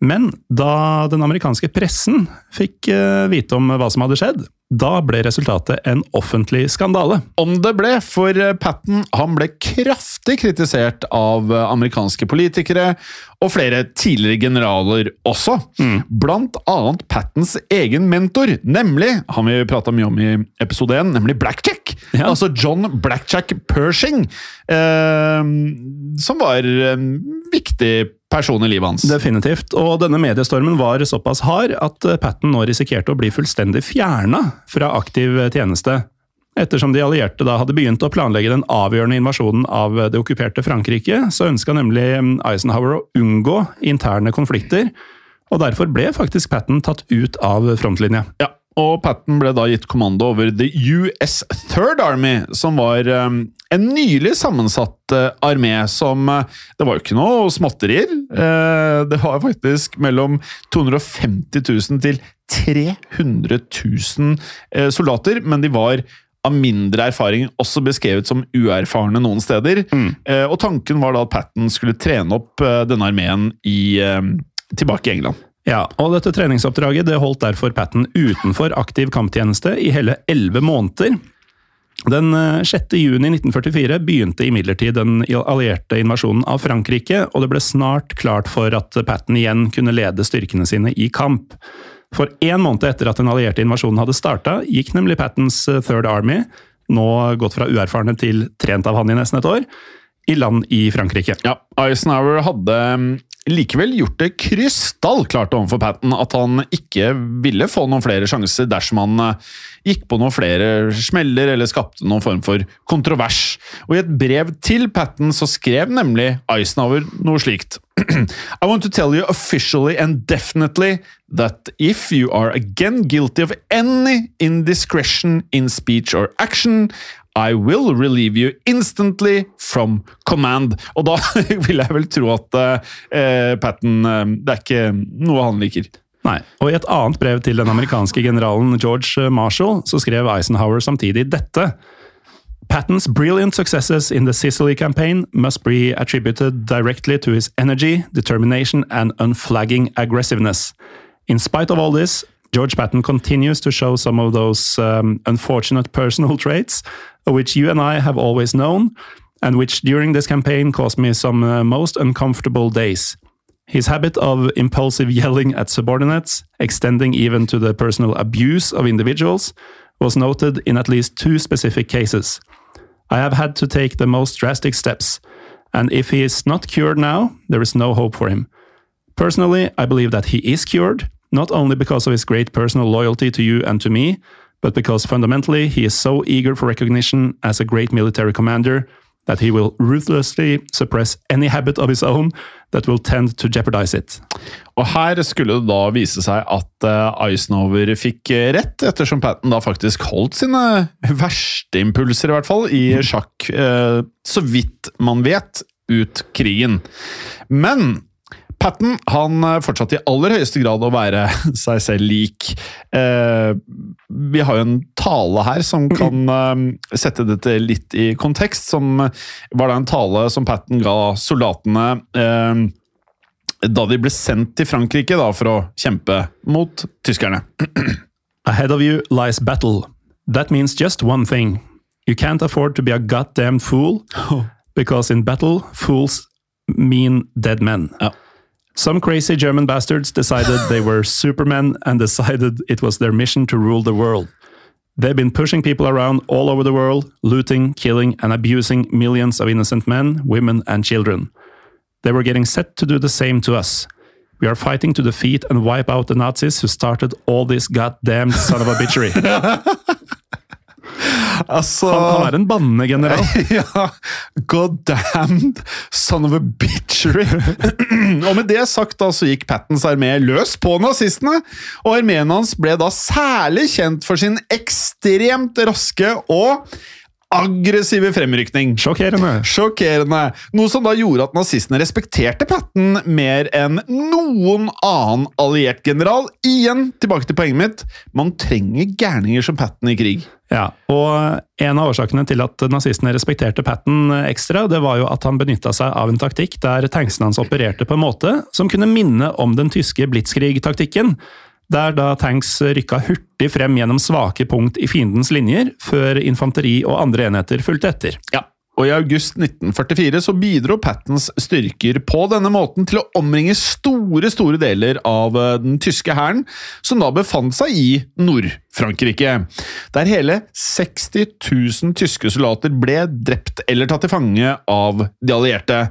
Men da den amerikanske pressen fikk eh, vite om hva som hadde skjedd, da ble resultatet en offentlig skandale. Om det ble, for eh, Patten han ble kraftig kritisert av eh, amerikanske politikere og flere tidligere generaler også. Blant annet Pattens egen mentor, nemlig han vi prata mye om i episode 1, nemlig Blackjack. Ja. Altså John Blackjack Pershing, eh, som var en viktig person i livet hans. Definitivt. Og denne mediestormen var såpass hard at eh, Patten nå risikerte å bli fullstendig fjerna fra aktiv tjeneste. Ettersom de allierte da hadde begynt å planlegge den avgjørende invasjonen av det okkuperte Frankrike, så ønska nemlig mm, Eisenhower å unngå interne konflikter, og derfor ble faktisk Patten tatt ut av frontlinja. Ja, og Patten ble da gitt kommando over The US Third Army, som var um, en nylig sammensatt uh, armé som uh, Det var jo ikke noe småtterier. Uh, det var faktisk mellom 250 000 til 300 000 uh, soldater, men de var av mindre erfaring også beskrevet som uerfarne noen steder. Uh, og tanken var da at Patten skulle trene opp denne armeen i, um, tilbake i England. Ja, og dette treningsoppdraget det holdt derfor Patten utenfor aktiv kamptjeneste i hele elleve måneder. Den eh, 6. juni 1944 begynte imidlertid den allierte invasjonen av Frankrike, og det ble snart klart for at Patten igjen kunne lede styrkene sine i kamp. For én måned etter at den allierte invasjonen hadde starta, gikk nemlig Pattens eh, Third Army, nå gått fra uerfarne til trent av han i nesten et år, i land i Frankrike. Ja, Eisenhower hadde mm, likevel gjort det krystallklart overfor Patten at han ikke ville få noen flere sjanser dersom han eh, gikk på noen flere smeller eller skapte noen form for kontrovers. Og I et brev til Patten så skrev nemlig Eisenhower noe slikt. <clears throat> I want to tell you officially and definitely that if you are again guilty of any indiscretion in speech or action, I will relieve you instantly from command. Og da <laughs> vil jeg vel tro at eh, Patten eh, Det er ikke noe han liker. Nei, og I et annet brev til den amerikanske generalen George Marshall så skrev Eisenhower samtidig dette. Pattens brilliant successes in the Sicily campaign must be attributed directly to his energy, determination and unflagging aggressiveness. In spite of all this, George Patton continues to show some of those um, unfortunate personal <laughs> traits, which you and I have always known, and which during this campaign caused me some uh, most uncomfortable days. His habit of impulsive <laughs> yelling at subordinates, extending even to the personal abuse of individuals, was noted in at least two specific cases. I have had to take the most drastic steps, and if he is not cured now, there is no hope for him. Personally, I believe that he is cured, not only because of his great personal loyalty to you and to me, but because fundamentally he is so eager for recognition as a great military commander that he will ruthlessly suppress any habit of his own that will tend to jeopardize it. Og her skulle det da vise seg at eh, Eisenhower fikk eh, rett, ettersom Patten da faktisk holdt sine <laughs> verste impulser, i hvert fall, i sjakk, eh, så vidt man vet, ut krigen. Men Patten han eh, fortsatte i aller høyeste grad å være <laughs> seg selv lik. Eh, vi har jo en tale her som kan <clears throat> eh, sette dette litt i kontekst. Som var da en tale som Patten ga soldatene eh, da de ble sendt til Frankrike da, for å kjempe mot tyskerne. <clears throat> Ahead of you lies battle. That means just one thing. You can't afford to be a goddamn fool, <laughs> because in battle, fools mean dead men. Ja. Some crazy German bastards decided they were <laughs> supermen and decided it was their mission to rule the world. They've been pushing people around all over the world, looting, killing, and abusing millions of innocent men, women, and children. They were getting set to do the same to us. We are fighting to defeat and wipe out the Nazis who started all this goddamn son of a bitchery. <laughs> Altså Han, han er en bannende general. <laughs> ja, God damned son of a bitchery. <clears throat> og med det sagt da, så gikk Pattens armé løs på nazistene, og armeen hans ble da særlig kjent for sin ekstremt raske og aggressive fremrykning. Sjokkerende. Sjokkerende. Noe som da gjorde at nazistene respekterte Patten mer enn noen annen alliert general. Igjen tilbake til poenget mitt. Man trenger gærninger som Patten i krig. Ja, og En av årsakene til at nazistene respekterte Patten ekstra, det var jo at han benytta seg av en taktikk der tanksene hans opererte på en måte som kunne minne om den tyske blitzkrig-taktikken. Der da tanks rykka hurtig frem gjennom svake punkt i fiendens linjer, før infanteri og andre enheter fulgte etter. Ja. Og I august 1944 så bidro Pattens styrker på denne måten til å omringe store store deler av eh, den tyske hæren, som da befant seg i Nord-Frankrike. Der hele 60 000 tyske soldater ble drept eller tatt til fange av de allierte.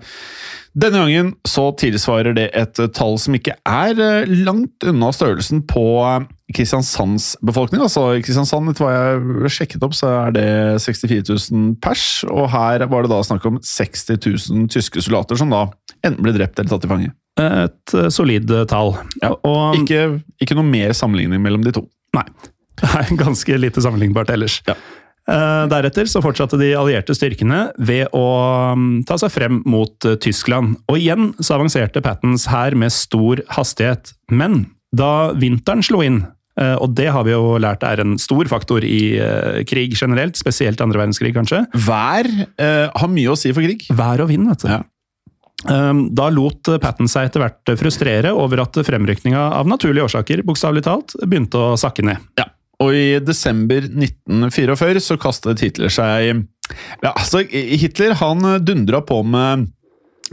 Denne gangen så tilsvarer det et tall som ikke er eh, langt unna størrelsen på eh, Kristiansands befolkning. Altså Kristiansand, etter hva jeg sjekket opp, så er det 64 000 pers. Og her var det da snakk om 60 000 tyske soldater som da enten ble drept eller tatt til fange. Et eh, solid tall. Ja, Og Ikke, ikke noe mer sammenligning mellom de to. Nei. <laughs> Det er ganske lite sammenlignbart ellers. Ja. Eh, Deretter så fortsatte de allierte styrkene ved å mm, ta seg frem mot eh, Tyskland. Og igjen så avanserte Pattens hær med stor hastighet. Men da vinteren slo inn, eh, og det har vi jo lært er en stor faktor i krig generelt, spesielt andre verdenskrig kanskje, Vær uh, har mye å si for krig. vær og vind, vet du. Ja. Da lot Patten seg etter hvert frustrere over at fremrykninga av naturlige årsaker bokstavelig talt begynte å sakke ned. Ja. Og i desember 1944 så kastet Hitler seg ja, altså Hitler han dundra på med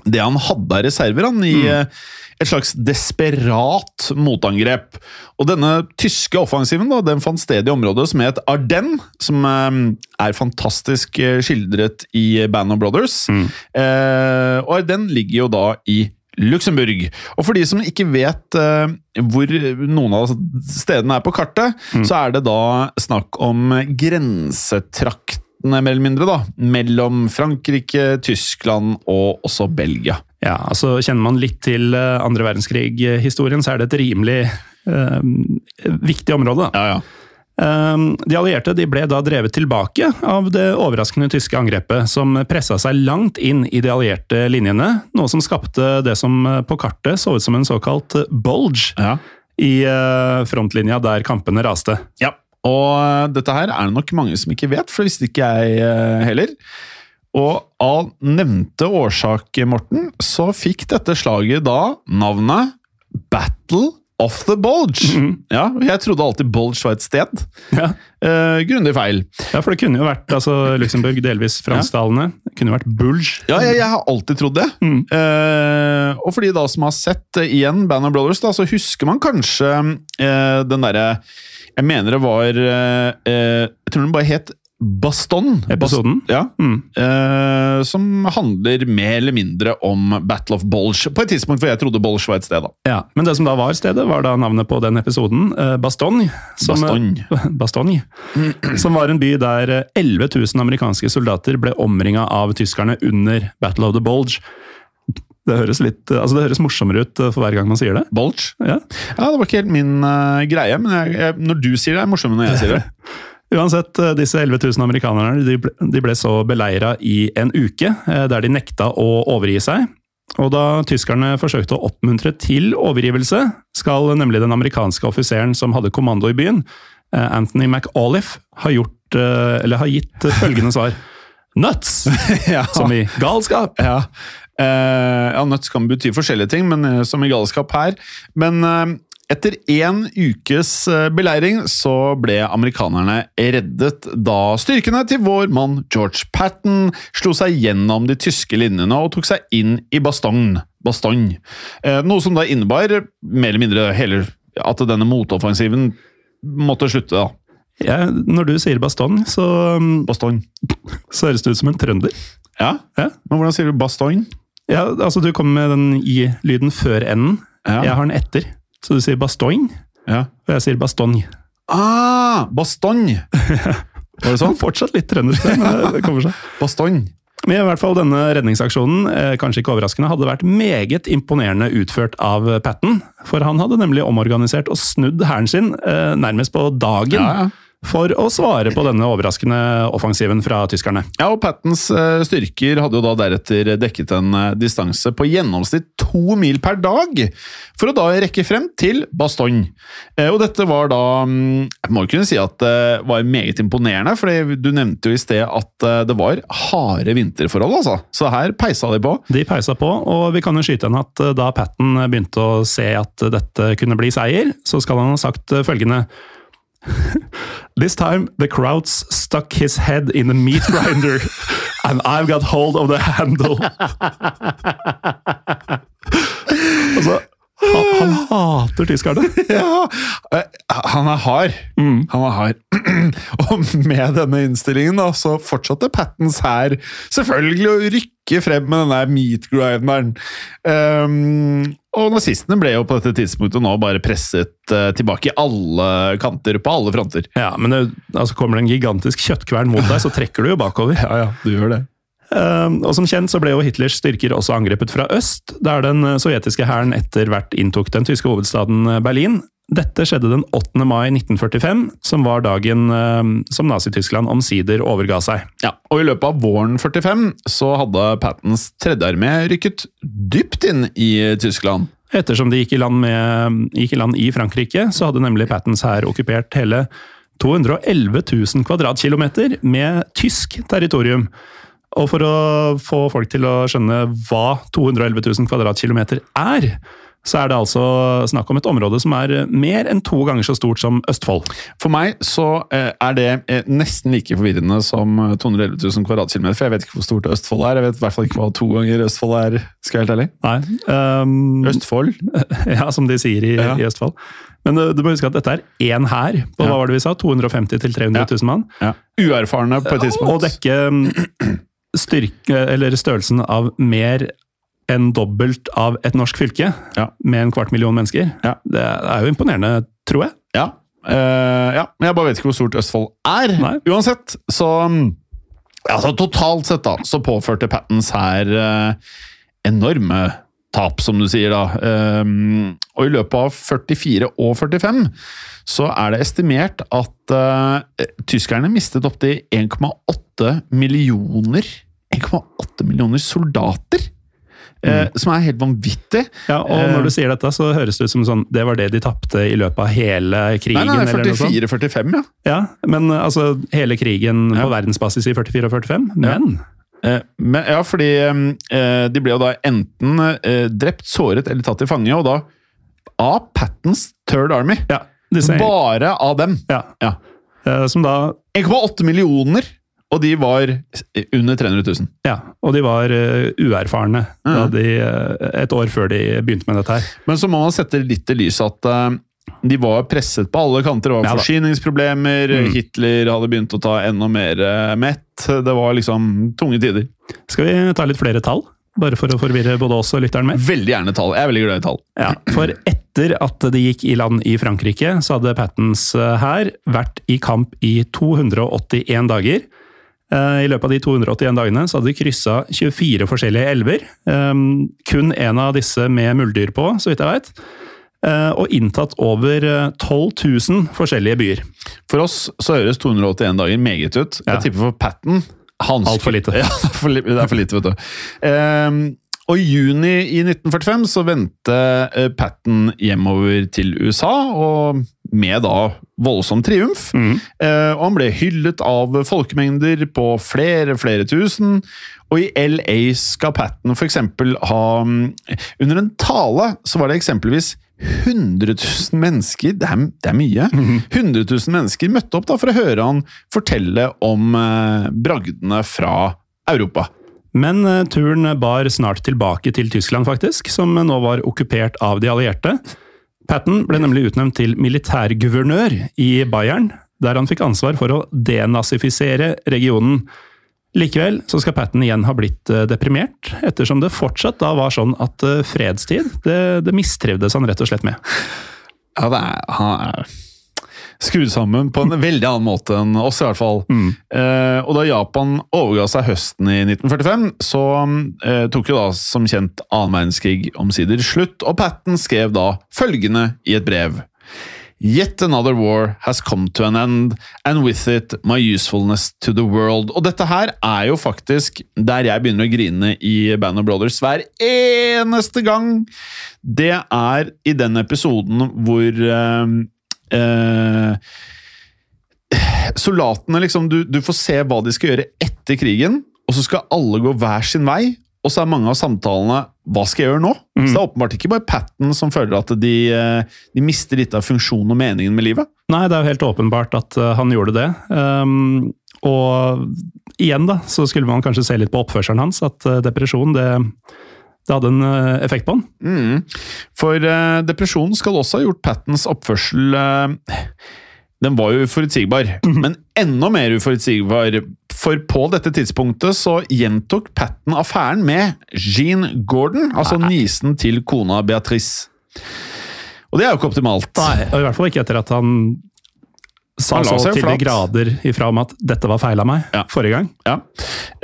det han hadde av reserver, han, i mm. et slags desperat motangrep. Og denne tyske offensiven da, den fant sted i området som het Ardennes, som eh, er fantastisk eh, skildret i Band of Brothers. Eh, og Ardennes ligger jo da i Luxembourg. Og for de som ikke vet uh, hvor noen av stedene er på kartet, så er det da snakk om grensetraktene, mer eller mindre, da, mellom Frankrike, Tyskland og også Belgia. Ja, altså Kjenner man litt til eh, andre verdenskrig-historien, så er det et rimelig uh, viktig område. da. Ja, ja. Eh, De allierte de ble da drevet tilbake av det overraskende tyske angrepet, som pressa seg langt inn i de allierte linjene, noe som skapte det som eh, på kartet så ut som en såkalt bulge ja. i eh, frontlinja der kampene raste. Ja, og eh, dette her er det nok mange som ikke vet, for det visste ikke jeg eh, heller. Og av nevnte årsak, Morten, så fikk dette slaget da navnet Battle of the Bulge. Ja, Jeg trodde alltid Bulge var et sted. Ja. Eh, grundig feil. Ja, for det kunne jo vært altså, Luxembourg, delvis fransktalende. Det kunne jo vært bulge. Ja, jeg, jeg har alltid trodd det. Mm. Eh, og for de da som har sett eh, igjen Band of Brothers, da, så husker man kanskje eh, den derre Jeg mener det var eh, eh, Jeg tror den bare het Baston. Episoden? Bast ja. Mm. Uh, som handler mer eller mindre om Battle of Bulge. På et tidspunkt hvor jeg trodde Bulge var et sted. da. Ja, Men det som da var stedet, var da navnet på den episoden, Uh, Bastogne. Som, <laughs> Bastogne. Som var en by der eh, 11 000 amerikanske soldater ble omringa av tyskerne under Battle of the Bulge. Det høres, litt, eh, altså det høres morsommere ut eh, for hver gang man sier det. Bulge? Ja. Ja, Det var ikke helt min uh, greie, men jeg, jeg, når du sier det, er det morsommere når jeg sier det. <laughs> Uansett, eh, disse 11 000 amerikanerne de ble, de ble så beleira i en uke, eh, der de nekta å overgi seg. Og da tyskerne forsøkte å oppmuntre til overgivelse, skal nemlig den amerikanske offiseren som hadde kommando i byen, eh, Anthony McAuliffe, ha, gjort, eh, eller ha gitt følgende svar. <laughs> Nuts! <laughs> ja. Som i galskap! Ja. Uh, ja, Nuts kan bety forskjellige ting, men uh, som i galskap her. Men eh, etter én ukes eh, beleiring så ble amerikanerne reddet da styrkene til vår mann George Patton slo seg gjennom de tyske linjene og tok seg inn i Bastogne. Bastogne. Eh, noe som da innebar mer eller mindre hele, at denne motoffensiven måtte slutte. da. Ja, når du sier Bastogne, så, mm, Bastogne. så høres det ut som en trønder. Ja, Ja. men hvordan sier du Bastogne? Ja, altså Du kommer med den i-lyden før enden. Ja. Jeg har den etter. Så du sier Bastogne, Ja. og jeg sier Bastogne. Ah, Bastogne! <laughs> Var det sånn? Fortsatt litt trøndersk men det- kommer seg. <laughs> Bastogne. Men i hvert fall denne redningsaksjonen, eh, kanskje ikke overraskende, hadde vært meget imponerende utført av Patten. For han hadde nemlig omorganisert og snudd hæren sin eh, nærmest på dagen Ja, ja. For å svare på denne overraskende offensiven fra tyskerne. Ja, og Pattens eh, styrker hadde jo da deretter dekket en eh, distanse på gjennomsnitt to mil per dag, for å da rekke frem til Bastogne. Eh, og dette var da mm, Jeg må jo kunne si at det var meget imponerende, for du nevnte jo i sted at det var harde vinterforhold, altså. Så her peisa de på. De peisa på, og vi kan jo skyte inn at da Patten begynte å se at dette kunne bli seier, så skal han ha sagt følgende <laughs> This time the crowds stuck his head in the meat <laughs> grinder, and I've got hold of the handle. <laughs> hater tyskerne. <laughs> Ja, eh, han er hard. Han er hard. <clears throat> og med denne innstillingen da, så fortsatte Pattens her selvfølgelig å rykke frem med denne meatgrinderen. Um, og nazistene ble jo på dette tidspunktet nå bare presset uh, tilbake i alle kanter, på alle fronter. Ja, men det, altså, kommer det en gigantisk kjøttkvern mot deg, så trekker du jo bakover. <laughs> Ja, ja, du gjør det. Um, og Som kjent så ble jo Hitlers styrker også angrepet fra øst, der den eh, sovjetiske hæren etter hvert inntok den tyske hovedstaden eh, Berlin. Dette skjedde den 8. mai 1945, som var dagen um, som Nazi-Tyskland omsider overga seg. Ja, og I løpet av våren 45 så hadde Pattens tredje armé rykket dypt inn i Tyskland. Ettersom de gikk i land, med, gikk i, land i Frankrike, så hadde nemlig Pattens hær okkupert hele 211 000 kvadratkilometer med tysk territorium. Og for å få folk til å skjønne hva 211 000 kvadratkilometer er, så er det altså snakk om et område som er mer enn to ganger så stort som Østfold. For meg så eh, er det eh, nesten like forvirrende som eh, 211 000 kvadratkilometer, for jeg vet ikke hvor stort Østfold er. Jeg vet i hvert fall ikke hva to ganger Østfold er, skal jeg helt ærlig. Nei, um, Østfold? <laughs> ja, som de sier i, Ja. i Østfold. Men du må huske at dette er én hær på Ja. hva var det vi sa? 250 000-300 000 mann. Ja. Uerfarne på et tidspunkt. Og dekke um, styrke, eller størrelsen av mer enn dobbelt av et norsk fylke, Ja. med en kvart million mennesker. Ja. Det er jo imponerende, tror jeg. Ja. Uh, ja, men jeg bare vet ikke hvor stort Østfold er. Nei. Uansett, så altså, Totalt sett da, så påførte Pattens her uh, enorme tap, som du sier. da. Um, og i løpet av 44 og 45 så er det estimert at uh, tyskerne mistet opptil 1,8 millioner 1,8 millioner soldater! Mm. Som er helt vanvittig. Ja, og Eh. når du sier dette, så høres det ut som sånn, det var det de tapte i løpet av hele krigen. Nei, nei, nei 44-45, ja. Ja, men altså hele krigen Ja. på verdensbasis i 44 og 45. Men ja. Men, ja, fordi eh, de ble jo da enten eh, drept, såret eller tatt til fange, og da av Pattens Third Army. ja, Bare av dem. ja, Ja. eh, som da 1,8 millioner, og de var under 300 000. Ja, og de var uh, uerfarne Mhm. de, uh, et år før de begynte med dette her. Men så må man sette litt i lys at uh, de var presset på alle kanter. Det var Ja forsyningsproblemer, Mm. Hitler hadde begynt å ta enda mer eh, mett. Det var liksom tunge tider. Skal vi ta litt flere tall? Bare for å forvirre både oss og lytteren med. Veldig gjerne tall. Jeg er veldig glad i tall. Ja, For etter at de gikk i land i Frankrike, så hadde Pattens hær vært i kamp i 281 dager. Eh, I løpet av de 281 dagene så hadde de kryssa 24 forskjellige elver. Um, kun en av disse med muldyr på, så vidt jeg veit. Og inntatt over eh, 12 000 forskjellige byer. For oss så høres 281 dager meget ut. Jeg tipper for Patten han Alt lite. <laughs> Ja, det er for, li- det er for lite, vet du. Og i juni i 1945 så vendte eh, Patten hjemover til USA, og med da voldsom triumf. Mm. Eh, og han ble hyllet av folkemengder på flere, flere tusen. Og i LA skal Patten f.eks. ha mm, Under en tale så var det eksempelvis 100 000 mennesker, det er, det er mye, 100 000 mennesker møtte opp da for å høre han fortelle om eh, bragdene fra Europa. Men eh, turen bar snart tilbake til Tyskland, faktisk, som nå var okkupert av de allierte. Patten ble nemlig utnevnt til militærguvernør i Bayern, der han fikk ansvar for å denazifisere regionen. Likevel så skal Patten igjen ha blitt eh, deprimert, ettersom det fortsatt da var sånn at eh, fredstid, det, det mistrivdes han rett og slett med. Ja, det er, han er skrudd sammen på en veldig annen måte enn oss, i hvert fall. Eh, og da Japan overga seg høsten i 1945, så eh, tok jo da som kjent annen verdenskrig omsider slutt, og Patten skrev da følgende i et brev. Yet another war has come to an end, and with it my usefulness to the world. Og dette her er jo faktisk der jeg begynner å grine i Band of Brothers hver eneste gang. Det er i den episoden hvor eh, Soldatene liksom, du, du får se hva de skal gjøre etter krigen, og så skal alle gå hver sin vei. Og så er mange av samtalene hva skal jeg gjøre nå? Så det er åpenbart ikke bare Patten som føler at de, eh, de mister litt av funksjonen og meningen med livet. Nei, det er jo helt åpenbart at eh, han gjorde det. Um, og igjen, da, så skulle man kanskje se litt på oppførselen hans. At eh, depresjon, det, det hadde en eh, effekt på han. Mm. For uh, depresjonen skal også ha gjort Pattens oppførsel uh, Den var jo uforutsigbar, men enda mer uforutsigbar. For på dette tidspunktet så gjentok Patten affæren med Jean Gordon, altså nisen til kona Beatrice. Og det er jo ikke optimalt. Nei, og I hvert fall ikke etter at han sa så til de grader ifra om at dette var feil av meg Ja. forrige gang. Ja.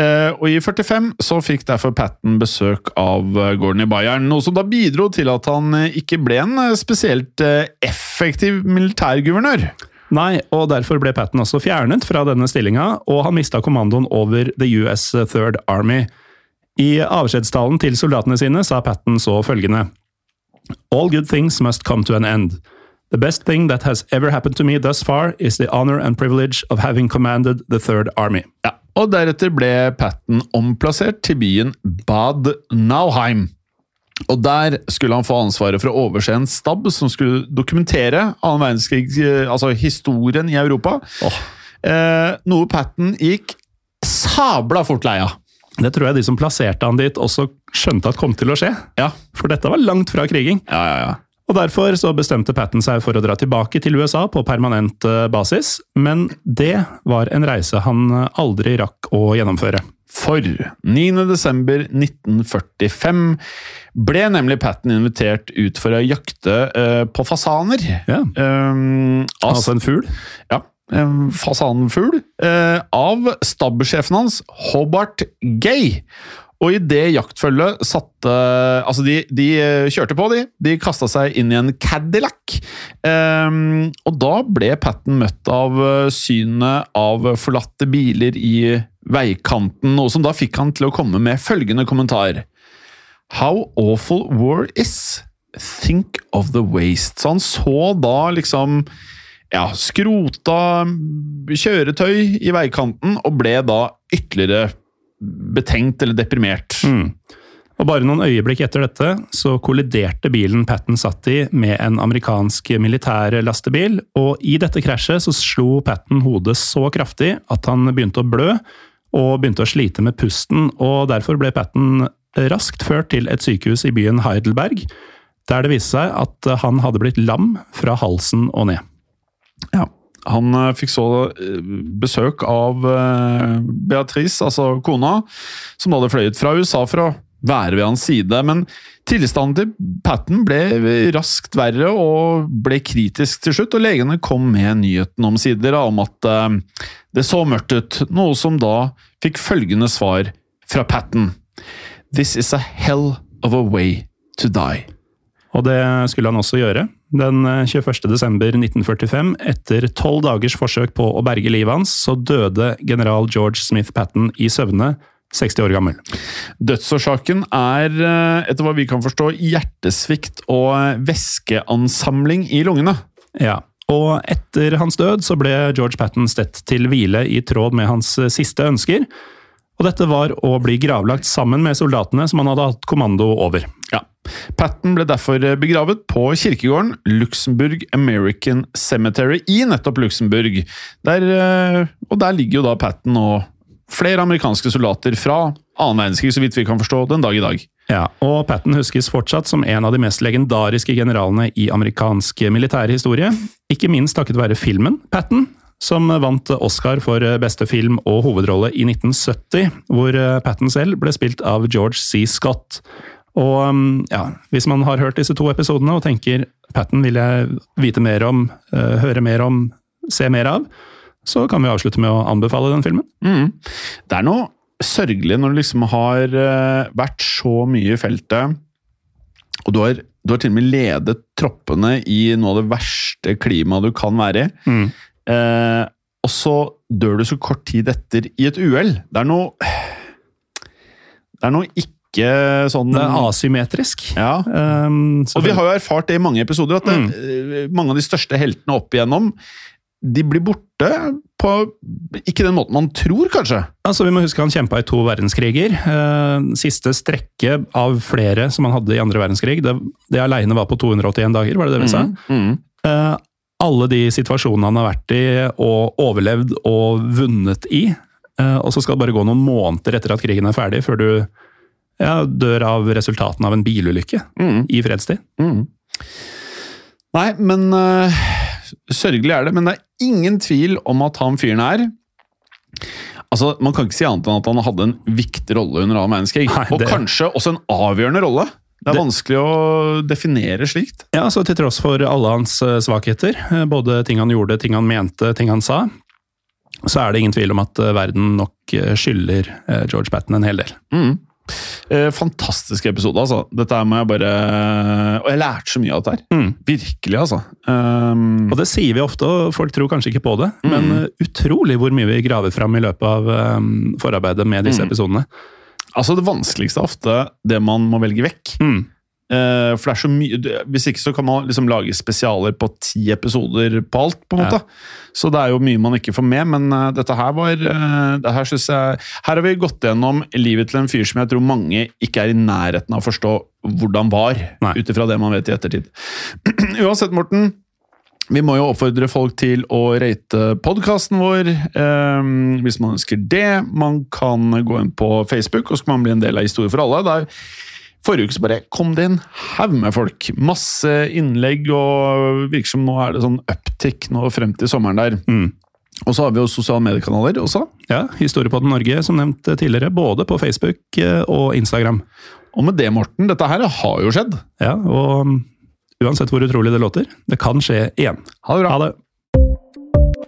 Eh, og i 45 så fikk derfor Patten besøk av eh, Gordon i Bayern, noe som da bidro til at han eh, ikke ble en eh, spesielt effektiv militærguvernør. Nei, og derfor ble Patten også fjernet fra denne stillinga, og han mista kommandoen over The US Third Army. I avskjedstalen til soldatene sine sa Patten så følgende All good things must come to an end. The best thing that has ever happened to me thus far is the honor and privilege of having commanded the Third Army. Ja. Og deretter ble Patten omplassert til byen Bad Nauheim. Og der skulle han få ansvaret for å overse en stab som skulle dokumentere annen verdenskrig, eh, altså historien i Europa. Eh, noe Patten gikk sabla fort lei av. Det tror jeg de som plasserte han dit, også skjønte at kom til å skje. Ja, For dette var langt fra kriging. ja, ja. ja. Og Derfor så bestemte Patten seg for å dra tilbake til USA på permanent eh, basis, men det var en reise han eh, aldri rakk å gjennomføre. For 9. desember 1945 ble nemlig Patten invitert ut for å jakte uh, på fasaner. Ja, Um, Altså en fugl. Ja, en fasanfugl Uh, av stabssjefen hans, Hobart Gay. Og i det jaktfølget satte Altså, de, de eh, kjørte på, de. De kasta seg inn i en Cadillac. Um, og da ble Patten møtt av eh, synet av forlatte biler i veikanten, noe som da fikk han til å komme med følgende kommentar. How awful war is. Think of the waste. Så han så da liksom ja, skrota kjøretøy i veikanten og ble da ytterligere betenkt eller deprimert. Mm. Og Bare noen øyeblikk etter dette så kolliderte bilen Patten satt i med en amerikansk militær lastebil, og i dette krasjet så slo Patten hodet så kraftig at han begynte å blø og begynte å slite med pusten, og derfor ble Patten raskt ført til et sykehus i byen Heidelberg, der det viste seg at han hadde blitt lam fra halsen og ned. Ja. Han eh, fikk så eh, besøk av eh, Beatrice, altså kona, som hadde fløyet fra USA for å være ved hans side. Men tilstanden til Patten ble raskt verre og ble kritisk til slutt, og legene kom med nyheten omsider om at det så mørkt ut, noe som da fikk følgende svar fra Patten. This is a hell of a way to die. Og det skulle han også gjøre. Den 21. desember 1945, etter tolv dagers forsøk på å berge livet hans, så døde general George Smith Patten i søvne, 60 år gammel. Dødsårsaken er, eh, etter hva vi kan forstå, hjertesvikt og eh, væskeansamling i lungene. Ja, og etter hans død så ble George Patten stedt til hvile i tråd med hans eh, siste ønsker. Og dette var å bli gravlagt sammen med soldatene som han hadde hatt kommando over. Ja. Patten ble derfor eh, begravet på kirkegården Luxembourg American Cemetery i nettopp Luxembourg. Der, eh, og der ligger jo da Patten og flere amerikanske soldater fra annen verdenskrig, så vidt vi kan forstå, den dag i dag. Ja, og Patten huskes fortsatt som en av de mest legendariske generalene i amerikansk militærhistorie. Ikke minst takket være filmen Patten, som vant Oscar for beste film og hovedrolle i 1970, hvor Patten selv ble spilt av George C. Scott. Og um, ja, hvis man har hørt disse to episodene og tenker Patten vil jeg vite mer om, eh, høre mer om, se mer av, så kan vi avslutte med å anbefale den filmen. Mm. Det er noe sørgelig når du liksom har eh, vært så mye i feltet, og du har, du har til og med ledet troppene i noe av det verste klimaet du kan være i. Mm. Eh, og så dør du så kort tid etter i et uhell. Det er noe Det er noe ikke sånn Det er asymmetrisk. ja. Um, Og vi har jo erfart det i mange episoder, at det, mm. mange av de største heltene opp igjennom de blir borte på ikke den måten man tror, kanskje. Altså, Vi må huske han kjempa i to verdenskriger. Eh, siste strekke av flere som han hadde i andre verdenskrig, det, det aleine var på 281 dager, var det det vi sa? Mm. Mm. alle de situasjonene han har vært i og overlevd og vunnet i. eh, og så skal det bare gå noen måneder etter at krigen er ferdig, før du ja, dør av resultatene av en bilulykke Mm. i fredstid. Mm. Nei, men uh, Sørgelig er det, men det er ingen tvil om at han fyren her Altså, Man kan ikke si annet enn at han hadde en viktig rolle under annen verdenskrig. Og kanskje også en avgjørende rolle. Det er Det- vanskelig å definere slikt. Ja, så Til tross for alle hans eh, svakheter, eh, både ting han gjorde, ting han mente, ting han sa, så er det ingen tvil om at verden nok skylder George Patton en hel del. Mm. Eh, fantastisk episode, altså. Dette må jeg bare Og jeg lærte så mye av dette her. Mm. Virkelig, altså. Um, Og det sier vi ofte, og folk tror kanskje ikke på det, men Mm. men utrolig hvor mye vi graver fram i løpet av eh, forarbeidet med disse Mm. episodene. altså, det vanskeligste er ofte det man må velge vekk. Eh, for det er så mye Hvis ikke så kan man liksom lage spesialer på ti episoder på alt, på en måte. Så det er jo mye man ikke får med, men eh, dette her var eh, det her, synes jeg, her har vi gått gjennom livet til en fyr som jeg tror mange ikke er i nærheten av å forstå hvordan var, ut ifra det man vet i ettertid. <clears throat> Uansett, Morten. Vi må jo oppfordre folk til å rate podkasten vår, eh, hvis man ønsker det. Man kan gå inn på Facebook, og så kan man bli en del av Historie for alle. Der Forrige uke så bare kom det en haug med folk. Masse innlegg, og virker som nå er det sånn uptick nå frem til sommeren der. Mm. Og så har vi jo sosiale mediekanaler også. Ja, Historiepodden Norge, som nevnt tidligere, både på Facebook eh, og Instagram. Og med det, Morten, dette her har jo skjedd. Ja, og mm, uansett hvor utrolig det låter, det kan skje igjen. Ha det bra. Ha det!